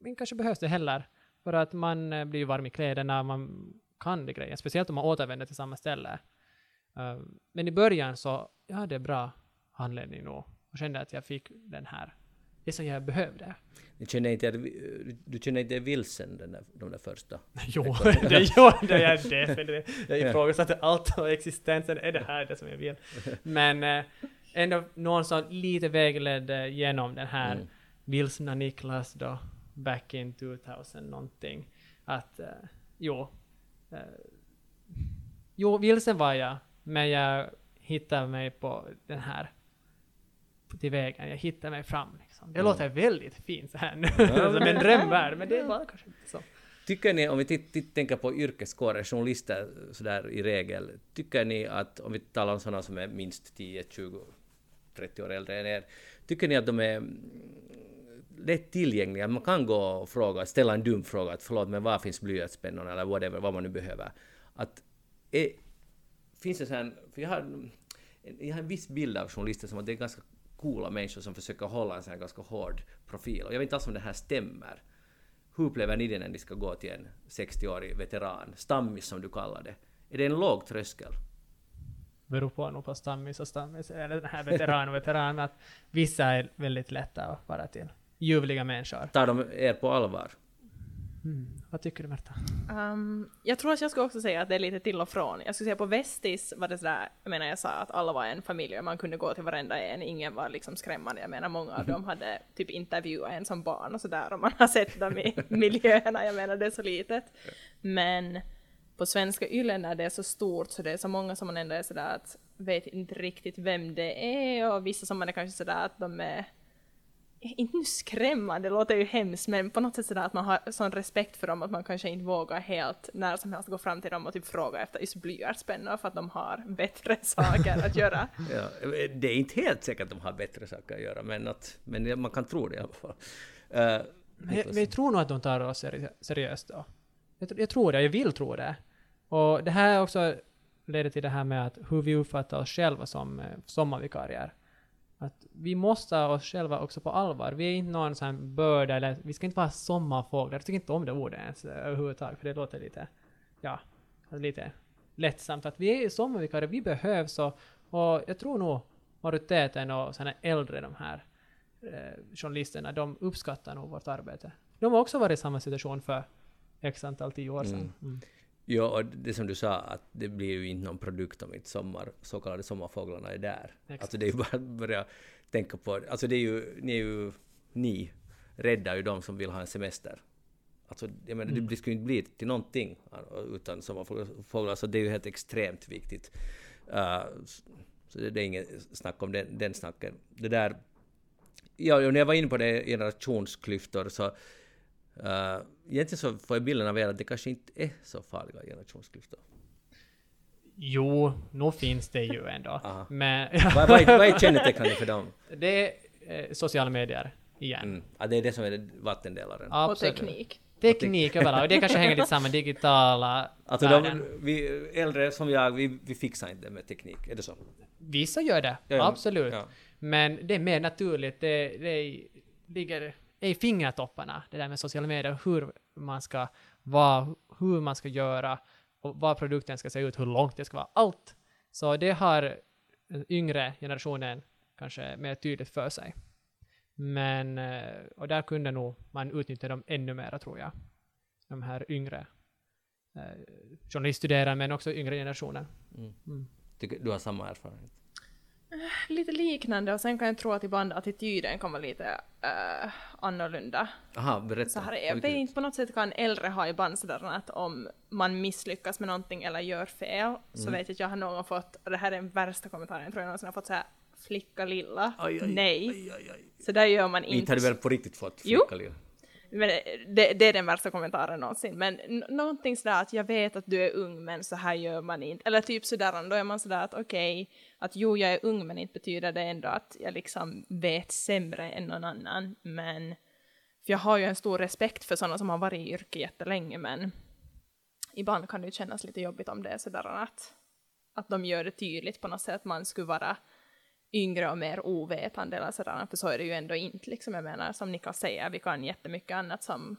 Men kanske behövs det heller. För att man eh, blir ju varm i kläderna, man kan det grejen. Speciellt om man återvänder till samma ställe. Eh, men i början så, jag hade bra handledning nog. Och kände att jag fick den här, det som jag behövde. Du känner inte, du känner inte vilsen den där, de där första? Jo, det gjorde jag definitivt. Jag ifrågasatte allt och existensen. Är det här det som jag vill? Men eh, ändå någon som lite vägledde genom den här Mm. vilsna Niklas då, back in 2000 någonting. Att, eh, jo. Eh, jo, vilsen var jag, men jag hittade mig på den här till vägen. Jag hittade mig fram. Liksom. Det Mm. låter väldigt fint så här nu, som en drömvärld, men det var kanske inte så. Tycker ni, om vi tänker på yrkeskårer, journalister sådär i regel, tycker ni att, om vi talar om sådana som är minst 10, 20, 30 år äldre än er, tycker ni att de är lättillgängliga? lätt tillgängliga? Man kan gå och fråga, ställa en dum fråga, att förlåt men var finns blyertspennorna eller whatever, vad man nu behöver. Att, är, finns det så här, för jag har, en- jag har en viss bild av journalister som att det är ganska coola människor som försöker hålla en sån här ganska hård profil. Och jag vet inte alls om det här stämmer. Hur upplever ni det när ni ska gå till en 60-årig veteran, stammis som du kallar det? Är det en låg tröskel? Beror på nog på stammis och stammis, eller den här veteran och veteran, att vissa är väldigt lätta att vara till. Ljuvliga människor. Tar de er på allvar? Mm. Vad tycker du Märta? Um, jag tror att jag skulle också säga att det är lite till och från. Jag skulle säga på Vestis var det sådär, jag menar jag sa att alla var en familj och man kunde gå till varenda en, ingen var liksom skrämmande. Jag menar många av dem hade typ intervjuat en som barn och sådär och man har sett dem i miljöerna, jag menar det är så litet. Men på svenska Yle när det är så stort så det är så många som man ändå är sådär att vet inte riktigt vem det är och vissa som man är kanske sådär att de är inte nu skrämmande, det låter ju hemskt, men på något sätt sådär att man har sån respekt för dem att man kanske inte vågar helt när som helst gå fram till dem och typ fråga efter just blyertspennor för att de har bättre saker att göra. Ja, det är inte helt säkert att de har bättre saker att göra, men, att, men man kan tro det i alla fall. Uh, Men jag, men jag tror nog att de tar oss seri seriöst då. Jag, jag tror det, jag vill tro det. Och det här också leder till det här med att hur vi uppfattar oss själva som eh, sommarvikarier. Att vi måste ha oss själva också på allvar. Vi är inte någon sån börda eller vi ska inte vara sommarfåglar. Jag tycker inte om det ordet ens eh, överhuvudtaget för det låter lite, ja, lite lättsamt att vi är sommarvikarier, vi behövs och, och jag tror nog majoriteten och såna äldre de här eh, journalisterna, de uppskattar nog vårt arbete. De har också varit i samma situation för x antal tio år sedan. Mm. Mm. Ja, och det som du sa, att det blir ju inte någon produkt om inte sommar, så kallade sommarfåglarna är där. Exakt. Alltså det är ju bara att börja tänka på, alltså det är ju, ni är ju, ni räddar ju de som vill ha en semester. Alltså, jag menar, Mm. det skulle ju inte bli till någonting utan sommarfåglar, så det är ju helt extremt viktigt. Uh, så det, det är inget snack om den, den snacken. Det där, ja, när jag var inne på det, generationsklyftor, så uh, egentligen så får jag bilden av er att det kanske inte är så farliga generationsklyftor. Jo, nog finns det ju ändå. Aha. Men vad, vad, är, vad är kännetecknande för dem? det är eh, sociala medier igen. Mm. Ja, det är det som är vattendelaren. Och Absolut. teknik. Teknik överlag. Och det kanske hänger lite samman digitala Alltså de, vi äldre som jag, vi, vi fixar inte med teknik, är det så? Vissa gör det, ja. absolut. Ja. Men det är mer naturligt, det, det ligger i fingertopparna, det där med sociala medier, hur man ska vara, hur man ska göra och vad produkten ska se ut, hur långt det ska vara, allt. Så det har den yngre generationen kanske mer tydligt för sig. Men, eh, och där kunde nog man utnyttja dem ännu mer tror jag. De här yngre eh, journaliststuderande men också yngre generationen. Mm. Mm. Du har samma erfarenhet? Lite liknande och sen kan jag tro att ibland attityden kan vara lite uh, annorlunda. Aha, berätta. Så här, jag vet inte, på något sätt kan äldre ha ibland sådär att om man misslyckas med någonting eller gör fel så Mm. vet jag att jag har någon gått, och det här är den värsta kommentaren tror jag någonsin har fått såhär flicka lilla, Aj, aj, nej. Aj. Så där gör man Inte inte. hade väl på riktigt fått Jo. flicka lilla? Men eh, det, det är den värsta kommentaren någonsin. Men någonting sådär att jag vet att du är ung men så här gör man inte. Eller typ sådär, då är man sådär att okej, att jo jag är ung men inte betyder det ändå att jag liksom vet sämre än någon annan. Men, för jag har ju en stor respekt för sådana som har varit i yrke jättelänge men ibland kan det ju kännas lite jobbigt om det är sådär att, att de gör det tydligt på något sätt att man skulle vara yngre och mer ovetande eller sådär, för så är det ju ändå inte liksom, jag menar som Niklas säger, vi kan jättemycket annat som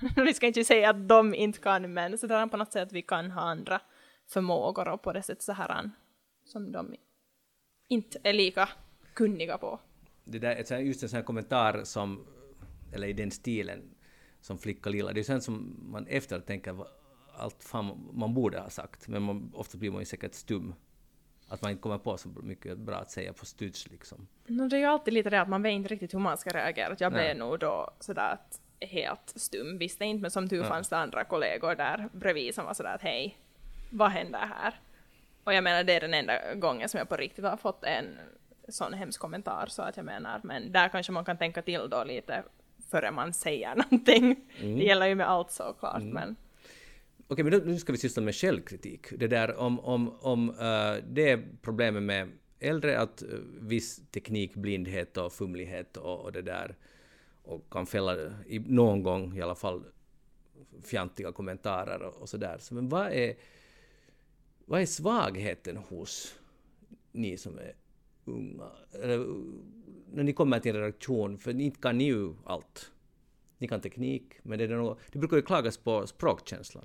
vi ska inte säga att de inte kan, men sådär på något sätt vi kan ha andra förmågor och på det sättet så här som de inte är lika kunniga på. Det där, just en sån här kommentar som, eller i den stilen, som flicka lilla, det är sånt som man efter tänker allt fan man borde ha sagt, men man, ofta blir man ju säkert stum. Att man inte kommer på så mycket bra att säga på studs liksom. No, det är ju alltid lite det att man vet inte riktigt hur man ska reagera. Jag Nej. blev nog då sådär att helt stum, visste inte, men som tur Ja. fanns det andra kollegor där bredvid som var sådär att hej, vad händer här? Och jag menar det är den enda gången som jag på riktigt har fått en sån hemsk kommentar så att jag menar, men där kanske man kan tänka till då lite före man säger någonting. Det gäller ju med allt såklart, men Okej, men då, nu ska vi syssla med självkritik. Det där om, om, om uh, det är problemet med äldre, att uh, viss teknikblindhet och fumlighet och, och det där, och kan fälla i, någon gång i alla fall fjantiga kommentarer och, och så där. Så, men vad är, vad är svagheten hos ni som är unga? Eller, när ni kommer till en redaktion, för inte kan ni ju allt. Ni kan teknik, men det, är något, det brukar ju klagas på språkkänslan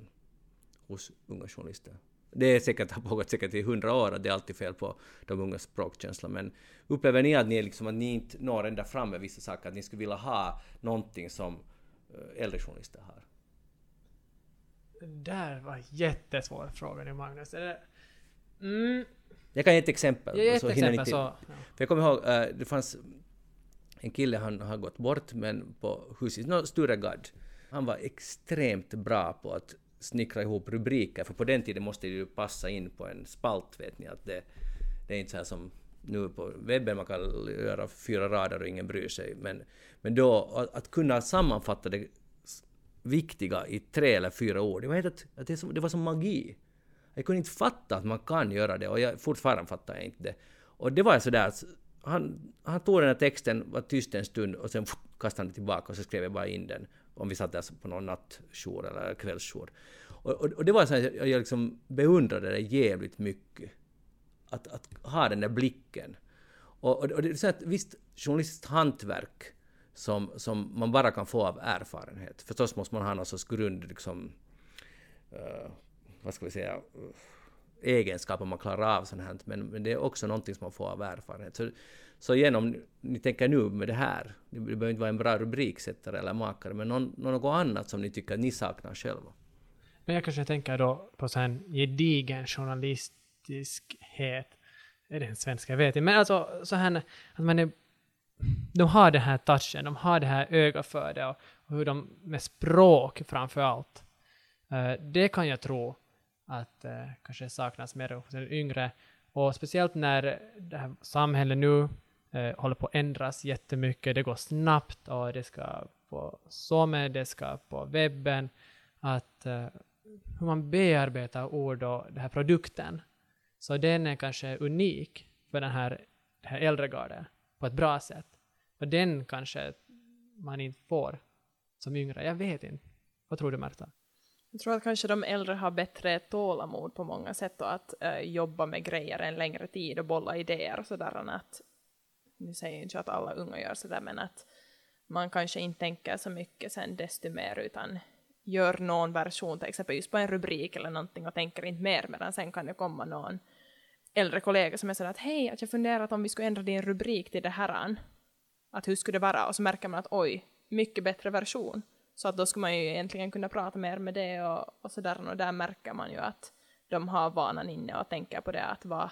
hos unga journalister. Det är säkert, har pågått säkert i hundra år att det är alltid fel på de ungas språkkänsla, men upplever ni att ni, liksom, att ni inte når ända fram med vissa saker, att ni skulle vilja ha någonting som eh, äldre journalister har? Det där var jättesvår fråga nu Magnus. Det... Mm, Jag kan ge ett exempel. jag ger ett så exempel till- så... Ja. För jag kommer ihåg, eh, det fanns en kille, han har gått bort, men på huset, no, Sture Gadd. Han var extremt bra på att snickra ihop rubriker, för på den tiden måste det ju passa in på en spalt, vet ni, att det, det är inte så här som nu på webben, man kan göra fyra rader och ingen bryr sig, men, men då att, att kunna sammanfatta det viktiga i tre eller fyra ord, det var, helt att, att det, som, det var som magi. Jag kunde inte fatta att man kan göra det och jag, fortfarande fattar jag inte det. Och det var sådär att han, han tog den här texten, var tyst en stund och sen kastade han tillbaka och så skrev jag bara in den. Om vi satt där på någon nattjour eller kvällsjour. Och, och, och det var så att jag, jag liksom beundrade det jävligt mycket. Att, att ha den där blicken. Och, och, och det är så att visst, journalistiskt hantverk som, som man bara kan få av erfarenhet. Förstås måste man ha någon sorts grund, liksom, uh, vad ska vi säga, uh, egenskaper man klarar av sånt här, men, men det är också någonting som man får av erfarenhet. Så, så igen, om ni tänker nu med det här, det behöver inte vara en bra rubriksättare eller makare, men någon, något annat som ni tycker att ni saknar själva. Men jag kanske tänker då på så här gedigen journalistiskhet. Är det en svenska? Jag vet inte. Men alltså så här att man är, de har den här touchen, de har det här ögat för det och, och hur de med språk framför allt. Uh, det kan jag tro att uh, kanske saknas mer hos den yngre. Och speciellt när det här samhället nu eh, håller på att ändras jättemycket. Det går snabbt och det ska på SOME, det ska på webben. Att eh, hur man bearbetar ord och den här produkten. Så den är kanske unik för den här, den här äldre garden på ett bra sätt. Och den kanske man inte får som yngre. Jag vet inte. Vad tror du Märta? Jag tror att kanske de äldre har bättre tålamod på många sätt och att äh, jobba med grejer en längre tid och bolla idéer och sådär. Att, nu säger jag inte att alla unga gör sådär, men att man kanske inte tänker så mycket sen desto mer utan gör någon version, till exempel just på en rubrik eller någonting och tänker inte mer, medan sen kan det komma någon äldre kollega som är sådär att hej, att jag funderat om vi skulle ändra din rubrik till det här. Att hur skulle det vara? Och så märker man att oj, mycket bättre version. Så att då skulle man ju egentligen kunna prata mer med det och, och sådär. Och där märker man ju att de har vanan inne och tänker på det att vad,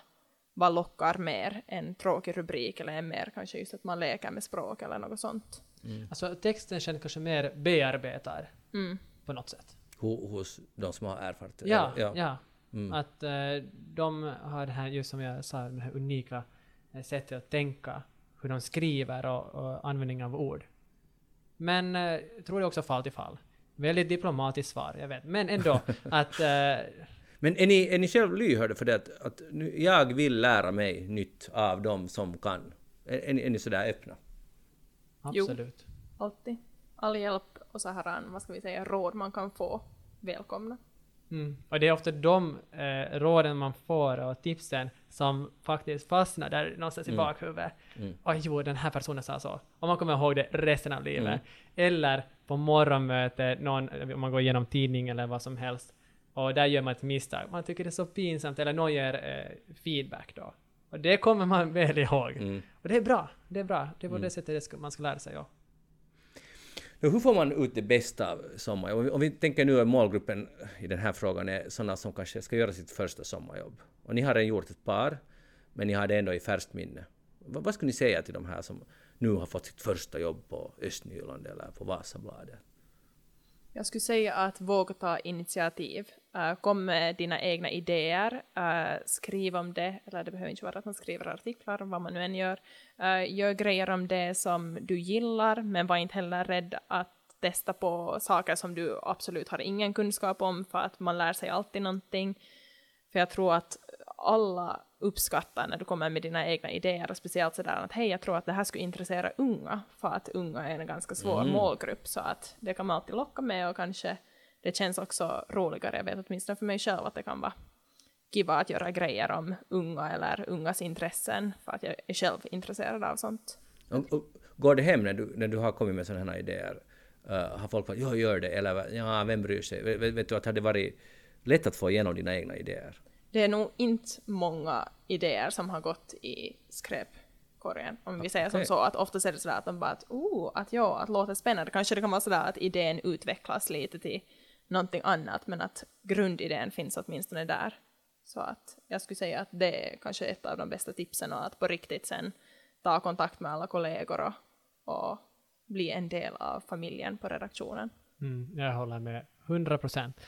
vad lockar mer en tråkig rubrik eller en mer kanske just att man leker med språk eller något sånt. Mm. Alltså texten känns kanske mer bearbetar. Mm på något sätt. Hos de som har erfarit det? Ja, ja. ja. Mm. Att uh, de har det här, just som jag sa, det här unika uh, sättet att tänka, hur de skriver och, och användning av ord. Men uh, jag tror det också fall till fall. Väldigt diplomatiskt svar, jag vet. Men ändå att... Men är ni, är ni själv lyhörda för det att, att nu, jag vill lära mig nytt av dem som kan? Är, är, ni, är ni sådär öppna? Absolut. Jo, alltid. All hjälp och så här, vad ska vi säga, råd man kan få välkomna. Mm. Och det är ofta de eh, råden man får och tipsen som faktiskt fastnar där någonstans mm. i bakhuvudet. Mm. Oj, jo, den här personen sa så. Och man kommer ihåg det resten av livet. Mm. Eller på morgonmöte, någon, om man går igenom tidning eller vad som helst, och där gör man ett misstag. Man tycker det är så pinsamt, eller någon ger eh, feedback då. Och det kommer man väl ihåg. Mm. Och det är bra. Det är bra. Det är på det mm. sättet det ska, man ska lära sig. Ja. Hur får man ut det bästa av sommarjobb? Om vi tänker nu att målgruppen i den här frågan är sådana som kanske ska göra sitt första sommarjobb. Och ni har redan gjort ett par, men ni har det ändå i färskt minne. Vad, vad skulle ni säga till de här som nu har fått sitt första jobb på Östnyland eller på Vasabladet? Jag skulle säga att våga ta initiativ. Uh, kom med dina egna idéer, uh, skriv om det, eller det behöver inte vara att man skriver artiklar, vad man nu än gör. Uh, gör grejer om det som du gillar, men var inte heller rädd att testa på saker som du absolut har ingen kunskap om, för att man lär sig alltid någonting. För jag tror att alla uppskattar när du kommer med dina egna idéer, och speciellt sådär att hej, jag tror att det här skulle intressera unga, för att unga är en ganska svår mm. målgrupp, så att det kan man alltid locka med och kanske det känns också roligare, jag vet åtminstone för mig själv att det kan vara kiva att göra grejer om unga eller ungas intressen, för att jag är själv intresserad av sånt. Och, och, går det hem när du, när du har kommit med sådana här idéer? Uh, har folk sagt ja, gör det, eller ja, vem bryr sig? Vet, vet du att det hade varit lätt att få igenom dina egna idéer? Det är nog inte många idéer som har gått i skräpkorgen. Om vi säger som så, att ofta är det sådär att de bara att oh, att ja, att låta spännande. Kanske det kan vara sådär att idén utvecklas lite till någonting annat, men att grundidén finns åtminstone där. Så att jag skulle säga att det är kanske ett av de bästa tipsen och att på riktigt sen ta kontakt med alla kollegor och, och bli en del av familjen på redaktionen. Mm, jag håller med 100 procent.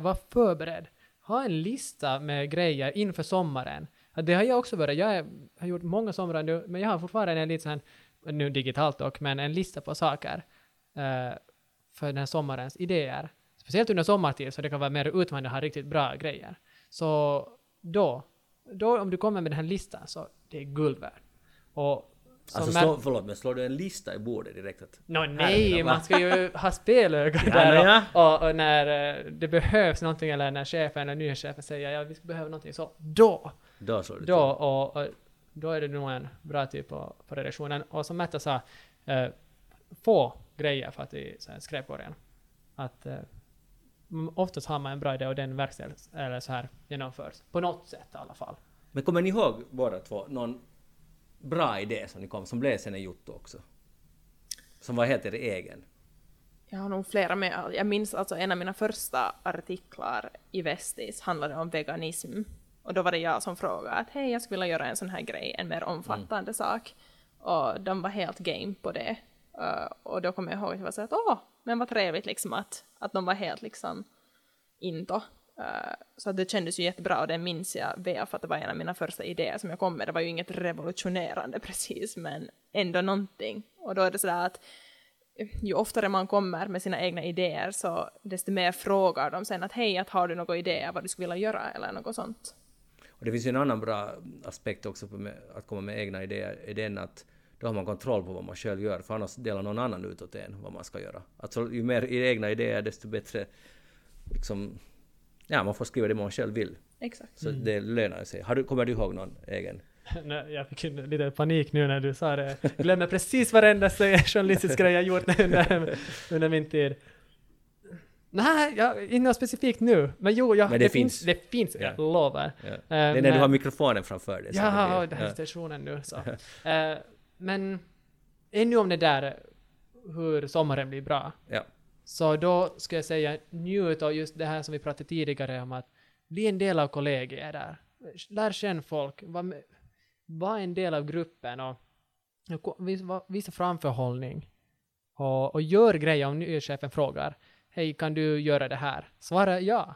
Var förberedd ha en lista med grejer inför sommaren. Det har jag också börjat. Jag har gjort många somrar nu, men jag har fortfarande en lite sån, nu digitalt dock, men en lista på saker uh, för den här sommarens idéer. Speciellt under sommartid, så det kan vara mer utmanande att ha riktigt bra grejer. Så då, då om du kommer med den här listan, så det är guld värt. Och Alltså, slå, förlåt, men slår du en lista i bordet direkt? Att no, nej, man ska ju ha spelöga ja, där ja. Och, och, när uh, det behövs någonting eller när chefen eller nyhetschefen säger ja, vi behöver någonting så då! Då slår du Då, och, och, då är det nog en bra typ på, på redaktionen. Och som Märta sa, uh, få grejer för att i skräpkorgen. Att uh, oftast har man en bra idé och den verkställs eller så här genomförs. På något sätt i alla fall. Men kommer ni ihåg båda två någon bra idé som ni kom, som blev sen en jotto också? Som var helt er egen? Jag har nog flera med. Jag minns alltså en av mina första artiklar i Vestis handlade om veganism. Och då var det jag som frågade att hej, jag skulle vilja göra en sån här grej, en mer omfattande mm. sak. Och de var helt game på det. Uh, och då kommer jag ihåg att jag var så att åh, men vad trevligt liksom att, att de var helt liksom into. Uh, så det kändes ju jättebra och det minns jag väl för att det var en av mina första idéer som jag kom med. Det var ju inget revolutionerande precis men ändå någonting. Och då är det sådär att eh, ju oftare man kommer med sina egna idéer så desto mer frågar de sen att hej, att har du några idéer vad du skulle vilja göra eller något sånt. Och det finns ju en annan bra aspekt också på att komma med egna idéer, är den att då har man kontroll på vad man själv gör, för annars delar någon annan utåt en vad man ska göra. Alltså ju mer egna idéer desto bättre liksom, ja man får skriva det man själv vill. Exakt. Så mm. det lönar sig. Har du, kommer du ihåg någon egen? Nej, jag fick lite panik nu när du sa det. Jag glömmer precis varenda journalistisk grej jag gjort under, under min tid. Nej, jag, inte något specifikt nu. Men jo, jag, men det, det finns. finns. Det finns, ja. jag lovar. Ja. Uh, det är när men, du har mikrofonen framför dig. Ja, det här är stationen nu så. uh, men ännu om det där hur sommaren blir bra. Ja. Så då skulle jag säga njut av just det här som vi pratade tidigare om att bli en del av kollegier där. Lär känna folk, var, var en del av gruppen och, och visa, visa framförhållning. Och, och gör grejer om chefen frågar hej, kan du göra det här? Svara ja.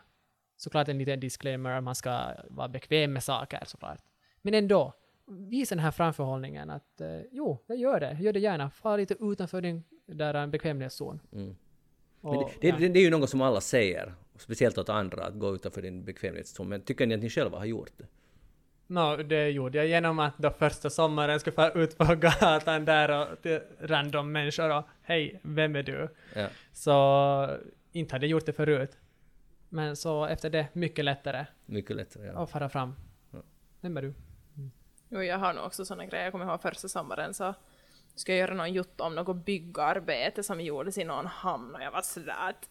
Såklart en liten disclaimer, man ska vara bekväm med saker såklart. Men ändå, visa den här framförhållningen att eh, jo, jag gör det, gör det gärna. Far lite utanför din där bekvämlighetszon. Mm. Och, det, det, det, är ju något som alla säger, speciellt åt andra, att gå utanför din bekvämlighetszon. Men tycker ni att ni själva har gjort det? No, det gjorde jag genom att då första sommaren skulle få ut på gatan där och till random människor och hej, vem är du? Ja. Så inte hade jag gjort det förut. Men så efter det, mycket lättare. Mycket lättare, ja. Och fara fram. Ja. Vem är du? Mm. Jo, jag har nog också sådana grejer. Jag kommer ihåg första sommaren så ska jag göra någon jutta om något byggarbete som gjordes i någon hamn och jag var sådär att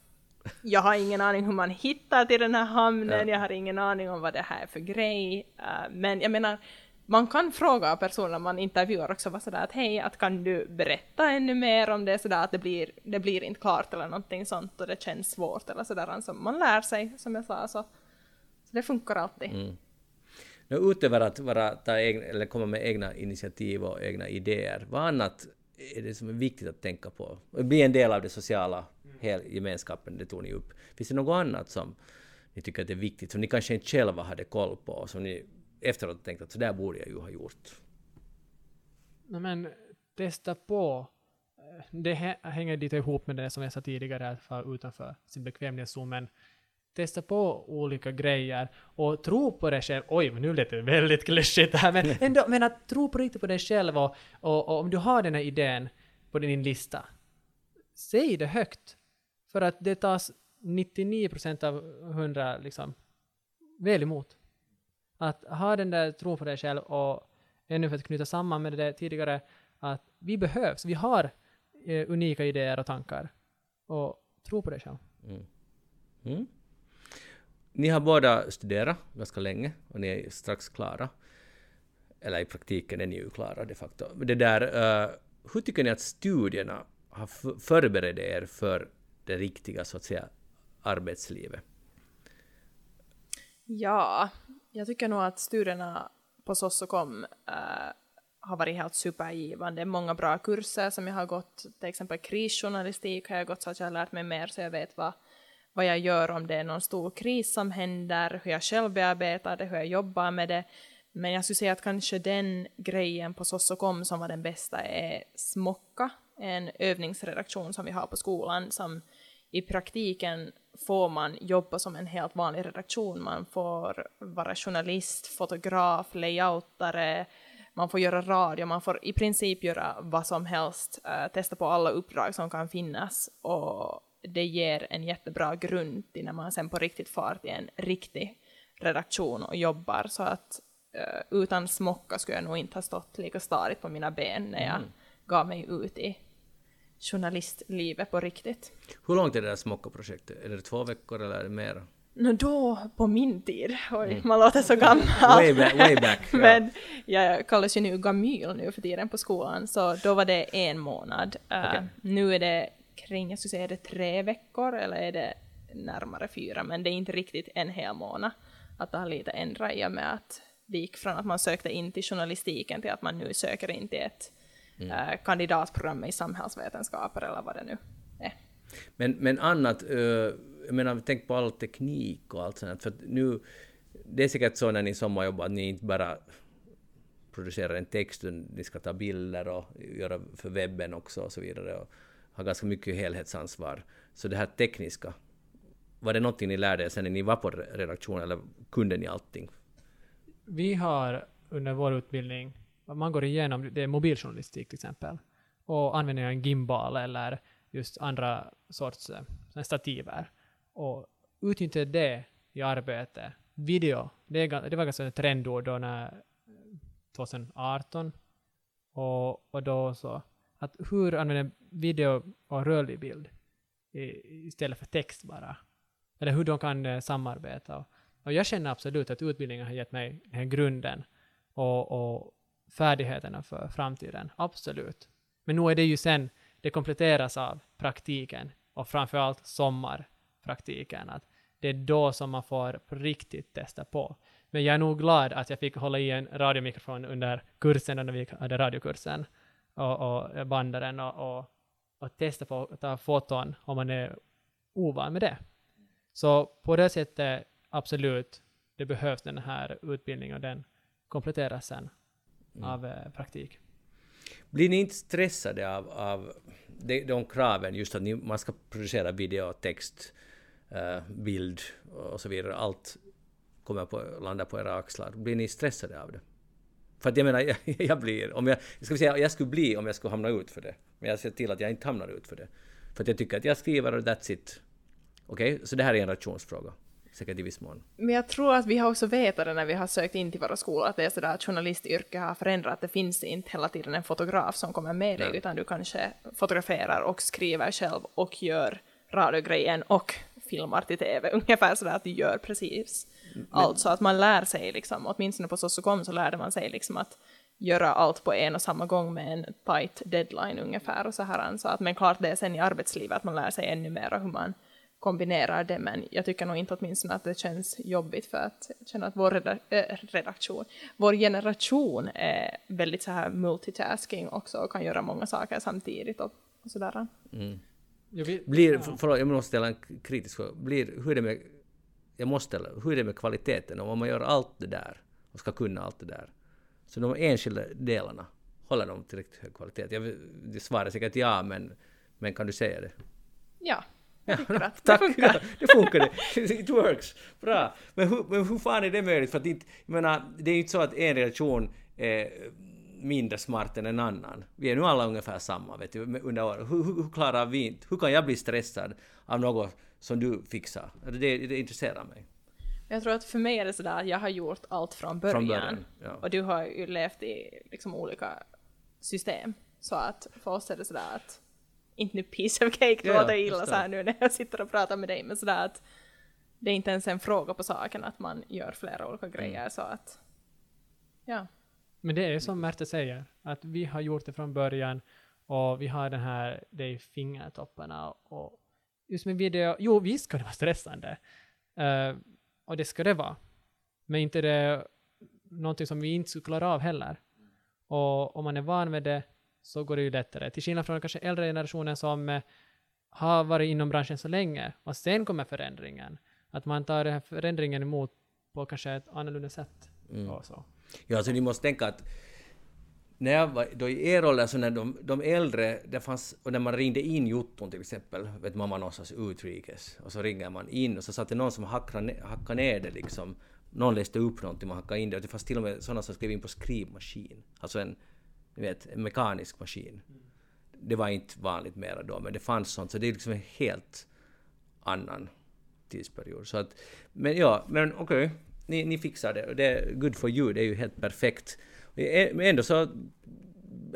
jag har ingen aning hur man hittar till den här hamnen, ja. jag har ingen aning om vad det här är för grej. Uh, men jag menar, man kan fråga personer man intervjuar också vara sådär att hej, att kan du berätta ännu mer om det sådär att det blir, det blir inte klart eller någonting sånt och det känns svårt eller sådär. Alltså man lär sig som jag sa så, så det funkar alltid. Mm. Utöver att vara, ta egna, eller komma med egna initiativ och egna idéer, vad annat är det som är viktigt att tänka på? Bli en del av det sociala gemenskapen, det tog ni upp. Finns det något annat som ni tycker att det är viktigt, som ni kanske inte själva hade koll på, och som ni efteråt tänkt att så där borde jag ju ha gjort? Nej, men testa på. Det hänger lite ihop med det som jag sa tidigare, att vara utanför sin bekvämlighetszon, men testa på olika grejer och tro på dig själv. Oj, men nu lät det väldigt klyschigt här, men ändå, men att tro på riktigt på dig själv och, och, och om du har den här idén på din lista, säg det högt. För att det tas 99% av 100 liksom väl emot. Att ha den där tron på dig själv och ännu för att knyta samman med det tidigare, att vi behövs, vi har eh, unika idéer och tankar. Och tro på dig själv. Mm. Mm. Ni har båda studerat ganska länge och ni är strax klara. Eller i praktiken är ni ju klara de facto. Det där, uh, hur tycker ni att studierna har förberett er för det riktiga så att säga arbetslivet? Ja, jag tycker nog att studierna på Sossokom äh, eh, har varit helt supergivande. Många bra kurser som jag har gått, till exempel krisjournalistik har jag gått så att jag har lärt mig mer så jag vet vad, vad jag gör om det är någon stor kris som händer, hur jag själv bearbetar det, hur jag jobbar med det. Men jag skulle säga att kanske den grejen på Sossokom som var den bästa är Smocka, en övningsredaktion som vi har på skolan som i praktiken får man jobba som en helt vanlig redaktion. Man får vara journalist, fotograf, layoutare, man får göra radio, man får i princip göra vad som helst, eh, testa på alla uppdrag som kan finnas och det ger en jättebra grund till när man sen på riktigt far till en riktig redaktion och jobbar så att uh, utan smocka skulle jag nog inte ha stått lika stadigt på mina ben när jag mm. gav mig ut i journalistlivet på riktigt. Hur långt är det där Smocka-projektet? Är det två veckor eller är det mer? No, då, på min tid, oj, mm. man låter så gammal. way back, way back ja. Men jag kallas ju nu Gamyl nu för tiden på skolan, så då var det en månad. Uh, Nu är det kring, jag skulle säga, är det tre veckor eller är det närmare fyra, men det är inte riktigt en hel månad. Att det har lite ändrat i och med att det gick från att man sökte in till journalistiken till att man nu söker in till ett mm. äh, kandidatprogram i samhällsvetenskaper eller vad det nu är. Men, men annat, uh, jag menar, tänk på all teknik och allt sånt, för nu, det är säkert så när ni sommarjobbar att ni inte bara producerar en text, ni ska ta bilder och göra för webben också och så vidare och har ganska mycket helhetsansvar. Så det här tekniska, var det någonting ni lärde er sen när ni var på redaktionen, eller kunde ni allting? Vi har under vår utbildning, man går igenom, det är mobiljournalistik till exempel, och använder en gimbal eller just andra sorts eh, stativer. Och utnyttja det i arbetet. Video, det, det var ganska ett trendord då när eh, 2018 och, och då så att hur använder video och rörlig bild istället för text bara eller hur de kan eh, samarbeta. Och, och, jag känner absolut att utbildningen har gett mig den här grunden och, och färdigheterna för framtiden. Absolut. Men nu är det ju sen, det kompletteras av praktiken och framförallt sommarpraktiken. Att det är då som man får på riktigt testa på. Men jag är nog glad att jag fick hålla i en radiomikrofon under kursen, när vi hade radiokursen, och, och bandaren och, och, och testa på att ta foton om man är ovan med det. Så på det sättet, absolut, det behövs den här utbildningen och den kompletteras sen mm. av eh, praktik. Blir ni inte stressade av, av de, de kraven, just att ni, man ska producera video, text, eh, bild och så vidare, allt kommer på, landa på era axlar. Blir ni stressade av det? För att jag menar, jag, jag blir, om jag, ska säga, jag skulle bli om jag skulle hamna ut för det. Men jag ser till att jag inte hamnar ut för det. För att jag tycker att jag skriver och that's it. Okej, okay? så det här är en generationsfråga. Säkert i viss mån. Men jag tror att vi har också vetat det när vi har sökt in till våra skolor, att det är sådär att journalistyrket har förändrat. Det finns inte hela tiden en fotograf som kommer med dig, Nej. utan du kanske fotograferar och skriver själv och gör radiogrejen och filmar till TV. Ungefär sådär att du gör precis Men... allt. Så att man lär sig liksom, åtminstone på Sossokom så lärde man sig liksom att göra allt på en och samma gång med en tight deadline ungefär och så här. Så att, men klart det är sen i arbetslivet att man lär sig ännu mer hur man kombinerar det, men jag tycker nog inte åtminstone att det känns jobbigt för att jag känner att vår redak äh, redaktion, vår generation är väldigt så här multitasking också och kan göra många saker samtidigt och, och sådär. Mm. Blir, förlåt, jag måste ställa en kritisk fråga. Blir, hur är det med, jag måste ställa, hur är det med kvaliteten om man gör allt det där och ska kunna allt det där? Så de enskilda delarna, håller de tillräckligt hög kvalitet? Jag, det svarar säkert ja, men, men kan du säga det? Ja, jag tycker att det funkar. det funkar det. It works. Bra. Men hur, men hur fan är det möjligt? För att inte, jag menar, det är ju inte så att en relation är mindre smart än en annan. Vi är nu alla ungefär samma, vet du, under året. Hur, hur, hur klarar vi inte? Hur kan jag bli stressad av något som du fixar? Det, det intresserar mig. Jag tror att för mig är det sådär att jag har gjort allt från början. Från början ja. Och du har ju levt i liksom olika system. Så att för oss är det sådär att inte nu piece of cake, det ja, låter illa så här nu när jag sitter och pratar med dig, men sådär att det är inte ens en fråga på saken att man gör flera olika mm. grejer så att ja. Men det är som Märta säger, att vi har gjort det från början och vi har den här, det är fingertopparna och just med video, jo visst ska det vara stressande. Uh, och det ska det vara. Men inte det någonting som vi inte skulle klara av heller. Och om man är van med det så går det ju lättare. Till skillnad från kanske äldre generationen som eh, har varit inom branschen så länge och sen kommer förändringen. Att man tar den här förändringen emot på kanske ett annorlunda sätt. Mm. Och så. Ja, alltså ni måste tänka att när jag var då i er ålder, så när de, de äldre, det fanns, och när man ringde in jotton till exempel, vet man var någonstans utrikes, och så ringer man in och så satt det någon som hackade, hackade ner det liksom. Någon läste upp någonting, man hackade in det, och det fanns till och med sådana som skrev in på skrivmaskin. Alltså en ni vet, en mekanisk maskin. Det var inte vanligt mera då, men det fanns sånt, så det är liksom en helt annan tidsperiod. Så att, men ja, men okej, okay, ni, ni fixar det och det är good for you, det är ju helt perfekt. Men ändå så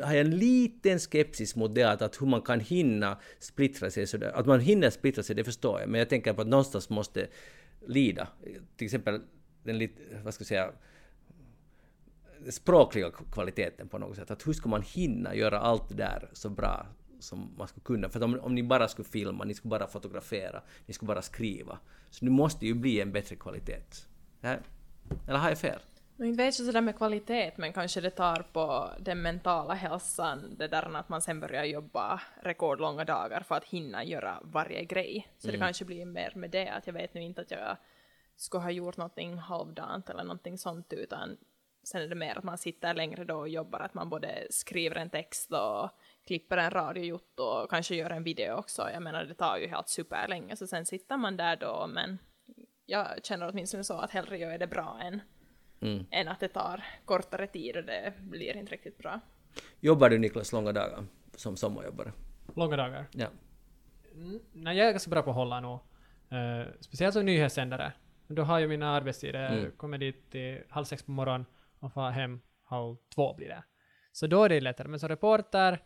har jag en liten skepsis mot det att, att hur man kan hinna splittra sig sådär. Att man hinner splittra sig, det förstår jag, men jag tänker på att någonstans måste lida. Till exempel den lite, vad ska jag säga, språkliga kvaliteten på något sätt. Att hur ska man hinna göra allt det där så bra som man skulle kunna. För att om, om ni bara skulle filma, ni skulle bara fotografera, ni skulle bara skriva. Så nu måste ju bli en bättre kvalitet. Eller har jag fel? Jag inte vet jag sådär med kvalitet, men kanske det tar på den mentala hälsan, det där att man sen börjar jobba rekordlånga dagar för att hinna göra varje grej. Så Mm. det kanske blir mer med det, att jag vet nu inte att jag skulle ha gjort någonting halvdant eller någonting sånt, utan sen är det mer att man sitter längre då och jobbar, att man både skriver en text och klipper en radiojotto och kanske gör en video också. Jag menar, det tar ju helt superlänge, så sen sitter man där då, men jag känner åtminstone så att hellre gör jag det bra än Mm. än att det tar kortare tid och det blir inte riktigt bra. Jobbar du Niklas långa dagar som sommarjobbare? Långa dagar. Ja. Mm, nej, jag är ganska bra på att hålla nog. Eh, speciellt som nyhetssändare. Då har jag mina arbetstider. Mm. Jag kommer dit till halv sex på morgonen och får hem halv två blir det. Så då är det lättare. Men som reporter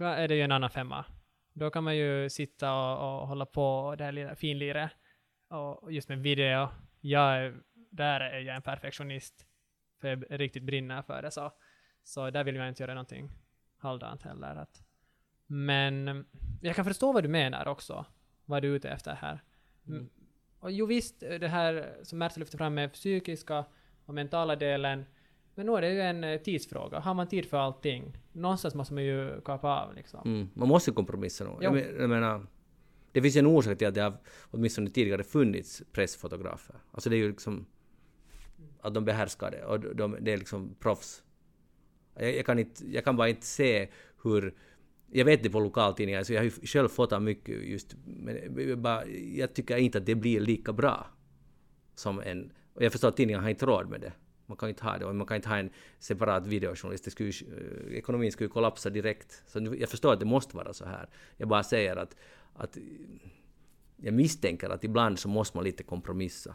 är det ju en annan femma. Då kan man ju sitta och, och hålla på det här lilla finliret. Och just med video. Jag är, där är jag en perfektionist. För jag riktigt brinner för det. Så, så där vill jag inte göra någonting halvdant heller. Att, men mm, jag kan förstå vad du menar också. Vad du är ute efter här. Mm. Och jo visst, det här som Märta lyfter fram med psykiska och mentala delen. Men nu är det ju en eh, tidsfråga. Har man tid för allting? Någonstans måste man ju kapa av liksom. Mm. Man måste kompromissa nog. Jo. Jag, men- jag menar, det finns ju en orsak till att det har åtminstone tidigare funnits pressfotografer. Alltså det är ju liksom att de behärskar det och de, det är liksom proffs. Jag, jag, kan inte, jag kan bara inte se hur... Jag vet det på lokaltidningar, så jag har ju själv fotat mycket just... Men jag, bara, jag tycker inte att det blir lika bra som en... Och jag förstår att tidningarna har inte råd med det. Man kan inte ha det och man kan inte ha en separat videojournalist. Det skulle, eh, ekonomin skulle ju kollapsa direkt. Så jag förstår att det måste vara så här. Jag bara säger att, att eh, jag misstänker att ibland så måste man lite kompromissa.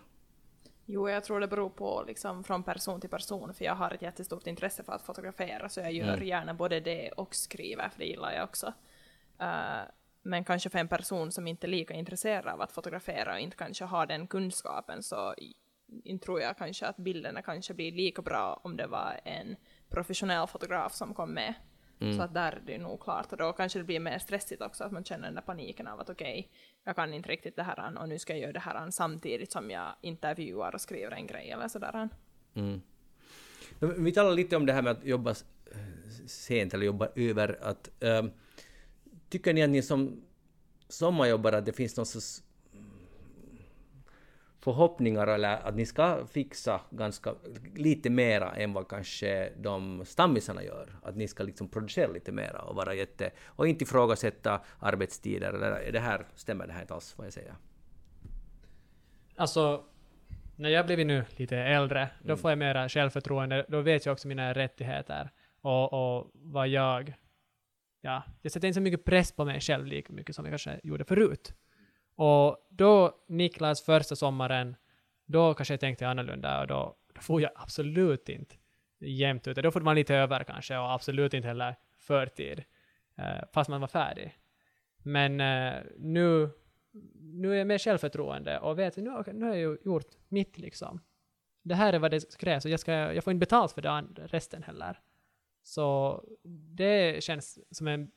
Jo, jag tror det beror på liksom från person till person, för jag har ett jättestort intresse för att fotografera, så jag gör Mm. gärna både det och skriver, för det gillar jag också. Eh, men kanske för en person som inte är lika intresserad av att fotografera och inte kanske har den kunskapen, så tror jag kanske att bilderna kanske blir lika bra om det var en professionell fotograf som kom med. Mm. Så att där är det nog klart, och då kanske det blir mer stressigt också, att man känner den där paniken av att okej, jag kan inte riktigt det här och nu ska jag göra det här samtidigt som jag intervjuar och skriver en grej eller sådär. Mm. Vi talar lite om det här med att jobba s- sent eller jobba över. Att, ehm, tycker ni att ni som sommarjobbare att det finns någon sorts förhoppningar eller att ni ska fixa ganska lite mera än vad kanske de stammisarna gör? Att ni ska liksom producera lite mera och vara jätte... och inte ifrågasätta arbetstider eller det här, stämmer det här inte alls vad jag säger? Alltså, när jag blivit nu lite äldre, då får jag mera självförtroende. Då vet jag också mina rättigheter och, och vad jag... Ja, jag sätter inte så mycket press på mig själv lika mycket som jag kanske gjorde förut. Och då, Niklas, första sommaren, då kanske jag tänkte annorlunda och då, då får jag absolut inte jämnt ut. Då får man lite över kanske och absolut inte heller förtid, eh, fast man var färdig. Men eh, nu, nu är jag mer självförtroende och vet nu, nu har jag ju gjort mitt liksom. Det här är vad det krävs och jag, ska, jag får inte betalt för det resten heller. Så det känns som en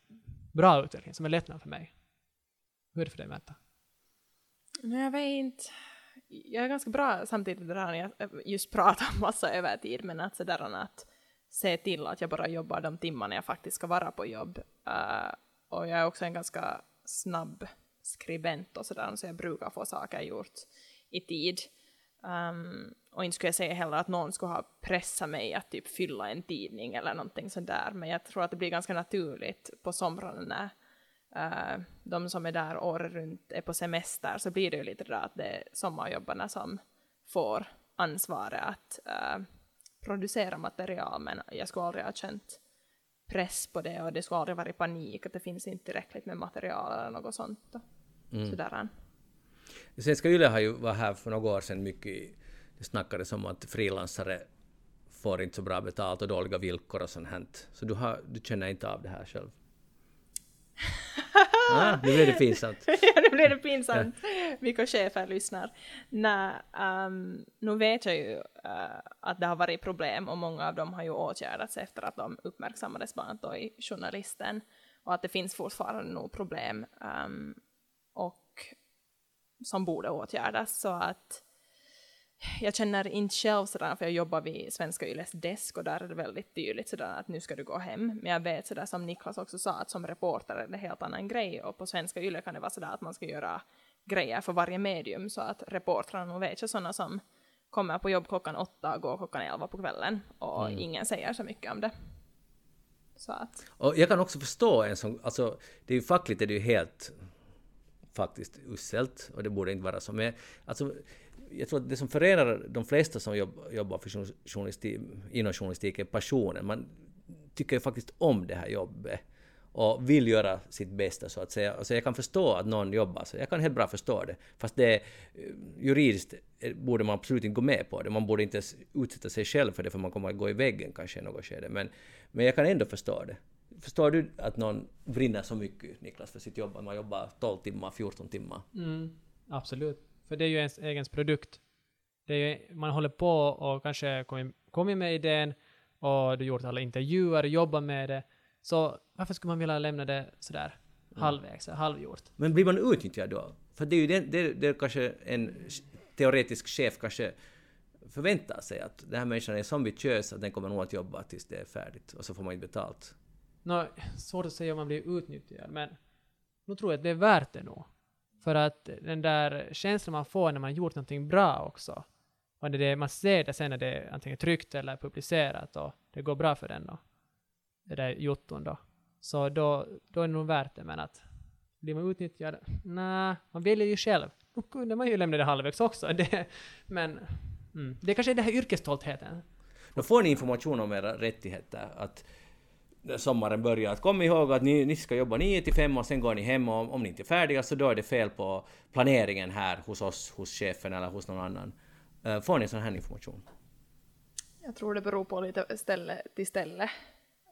bra utveckling, som en lättnad för mig. Hur är det för dig Märta? Nej, jag vet inte. Jag är ganska bra samtidigt där jag eh, just pratar massa övertid, men att sådär att se till att jag bara jobbar de timmarna jag faktiskt ska vara på jobb. Uh, och jag är också en ganska snabb skribent och sådär, så jag brukar få saker gjort i tid. Um, och inte skulle jag säga heller att någon skulle ha pressat mig att typ fylla en tidning eller någonting sådär, men jag tror att det blir ganska naturligt på somrarna när eh, de som är där året runt är på semester så blir det ju lite där att det är sommarjobbarna som får ansvaret att eh, producera material men jag skulle aldrig ha känt press på det och det skulle aldrig varit panik att det finns inte tillräckligt med material eller något sånt. Då. Sådär. Svenska Yle har ju varit här för några år sedan mycket, det snackades om att frilansare får inte så bra betalt och dåliga villkor och sånt här. Så du, har, du känner inte av det här själv? Ah, nu blir det pinsamt. ja, nu blir det pinsamt. Vilka chefer lyssnar. Nej, um, nu vet jag ju uh, att det har varit problem och många av dem har ju åtgärdats efter att de uppmärksammades bland annat då i journalisten. och att det finns fortfarande nog problem um, och som borde åtgärdas så att jag känner inte själv sådär, för jag jobbar vid Svenska Yles desk och där är det väldigt tydligt sådär att nu ska du gå hem. Men jag vet sådär som Niklas också sa att som reporter är det en helt annan grej och på Svenska Yle kan det vara sådär att man ska göra grejer för varje medium så att reportrarna nog vet ju sådana som kommer på jobb klockan åtta och går klockan elva på kvällen och mm. ingen säger så mycket om det. Så att. Och jag kan också förstå en sån, alltså det är ju fackligt är det ju helt faktiskt uselt och det borde inte vara så. Men alltså, jag tror att det som förenar de flesta som jobb, jobbar för journalistik, inom journalistik är passionen. Man tycker ju faktiskt om det här jobbet och vill göra sitt bästa så att säga. Alltså jag kan förstå att någon jobbar så, jag kan helt bra förstå det. Fast det juridiskt eh, borde man absolut inte gå med på det. Man borde inte ens utsätta sig själv för det för man kommer att gå i väggen kanske i något skede. Men, men jag kan ändå förstå det. Förstår du att någon brinner så mycket, Niklas, för sitt jobb? Att man jobbar 12 timmar, 14 timmar? Mm, absolut. För det är ju ens egen produkt. Det är ju, man håller på och kanske kommit kom med idén och du gjort alla intervjuer, jobbat med det. Så varför skulle man vilja lämna det sådär mm. halvvägs, halvgjort? Men blir man utnyttjad då? För det är ju det, det, det kanske en teoretisk chef kanske förväntar sig att den här människan är så ambitiös att den kommer nog att jobba tills det är färdigt och så får man inte betalt. Nå, svårt att säga om man blir utnyttjad, men nu tror jag att det är värt det nog. För att den där känslan man får när man gjort någonting bra också, och det är, man ser det sen när det är antingen tryckt eller publicerat och det går bra för den då, det där jotton då, så då, då är det nog värt det, men att blir man utnyttjad? Nej, man väljer ju själv. Då kunde man ju lämna det halvvägs också, det, men mm, det kanske är den här yrkesstoltheten. Då får ni information om era rättigheter, att sommaren börjar. Att kom ihåg att ni, ni ska jobba 9 till 5 och sen går ni hem och om ni inte är färdiga så då är det fel på planeringen här hos oss, hos chefen eller hos någon annan. Uh, får ni sån här information? Jag tror det beror på lite ställe till ställe.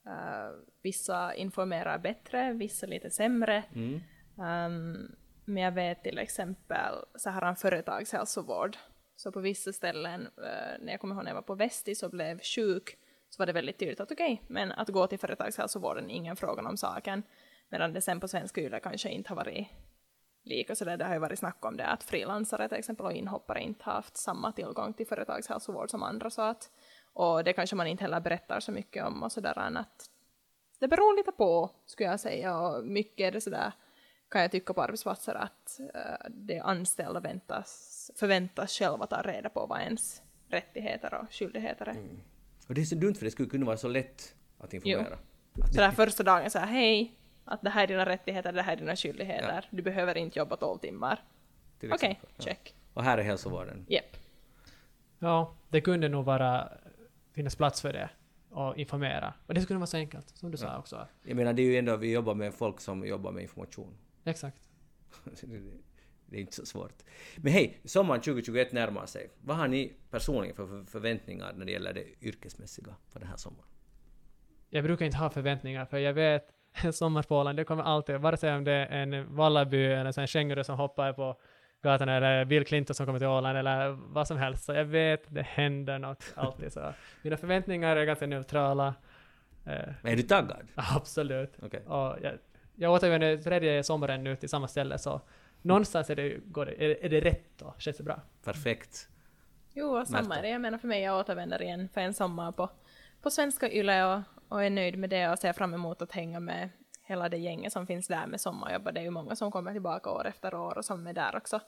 Uh, vissa informerar bättre, vissa lite sämre. Mm. Um, men jag vet till exempel så här en företagshälsovård. Så på vissa ställen, uh, när jag kommer ihåg när jag var på Vesti så blev sjuk så var det väldigt tydligt att okej, okay, men att gå till företagshälsovården, ingen frågan om saken. Medan det sen på svensk YLE kanske inte har varit lika så där, det har ju varit snack om det att frilansare till exempel och inhoppare inte haft samma tillgång till företagshälsovård som andra så att och det kanske man inte heller berättar så mycket om och sådär att det beror lite på skulle jag säga och mycket är det sådär kan jag tycka på arbetsplatser att uh, de anställda väntas, förväntas själva ta reda på vad ens rättigheter och skyldigheter är. Mm. Och det är så dumt för det skulle kunna vara så lätt att informera. Jo. Så där första dagen så här, hej, att det här är dina rättigheter, det här är dina skyldigheter, ja. du behöver inte jobba 12 timmar. Okej, okay, check. Ja. Och här är hälsovården. Yep. Ja, det kunde nog vara, finnas plats för det och informera. Och det skulle vara så enkelt, som du ja. sa också. Jag menar, det är ju ändå, vi jobbar med folk som jobbar med information. Exakt. Det är inte så svårt. Men hej, sommaren 2021 närmar sig. Vad har ni personligen för förväntningar när det gäller det yrkesmässiga för den här sommaren? Jag brukar inte ha förväntningar, för jag vet sommar på Åland, det kommer alltid, vare sig om det är en Vallaby eller en Schengerö som hoppar på gatan eller Bill Clinton som kommer till Åland eller vad som helst. Så jag vet, det händer något alltid. Så mina förväntningar är ganska neutrala. Eh, Men är du taggad? Absolut. Okay. Och jag, jag återvänder tredje sommaren nu till samma ställe så någonstans är det, går det, är, är det rätt då? Känns det bra? Perfekt. Jo, samma är det. Jag menar för mig, jag återvänder igen för en sommar på, på svenska YLE och, och är nöjd med det och ser fram emot att hänga med hela det gänget som finns där med sommarjobb. Det är ju många som kommer tillbaka år efter år och som är där också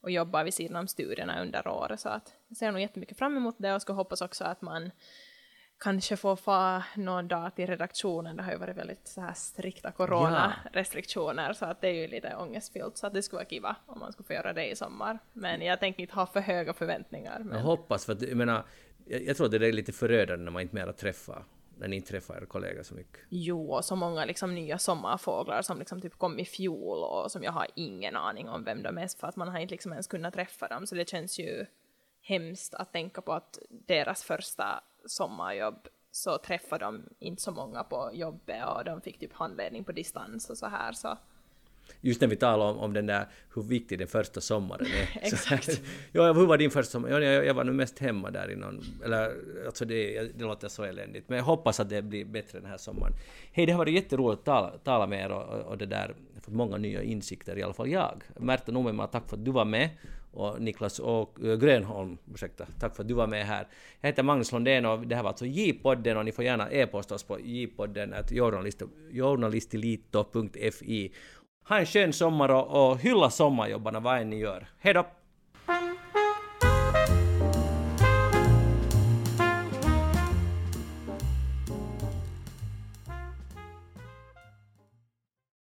och jobbar vid sidan om studierna under året. Så att jag ser nog jättemycket fram emot det och ska hoppas också att man kanske få få någon dag till redaktionen. Det har ju varit väldigt så här strikta coronarestriktioner så att det är ju lite ångestfyllt så att det skulle vara kiva om man skulle få göra det i sommar. Men jag tänker inte ha för höga förväntningar. Men... Jag hoppas för att jag menar, jag, jag tror att det är lite förödande när man inte mera träffar när ni träffar era kollegor så mycket. Jo, och så många liksom nya sommarfåglar som liksom typ kom i fjol och som jag har ingen aning om vem de är för att man har inte liksom ens kunnat träffa dem så det känns ju hemskt att tänka på att deras första sommarjobb så träffade de inte så många på jobbet och de fick typ handledning på distans och så här så Just när vi talar om, om den där hur viktig den första sommaren är. Exakt. ja, hur var din första sommar? Ja, jag, jag var nog mest hemma där i någon... Eller alltså det, det låter så eländigt. Men jag hoppas att det blir bättre den här sommaren. Hej, det har varit jätteroligt att tala, tala med er och, och det där. fått många nya insikter, i alla fall jag. Märta Nummema, tack för att du var med och Niklas och eh, Grönholm, ursäkta, tack för att du var med här. Jag heter Magnus Lundén och det här var alltså J-podden och ni får gärna e-posta oss på jpodden journalistilito.fi. Ha en skön sommar och, och hylla sommarjobbarna vad än ni gör. Hej då!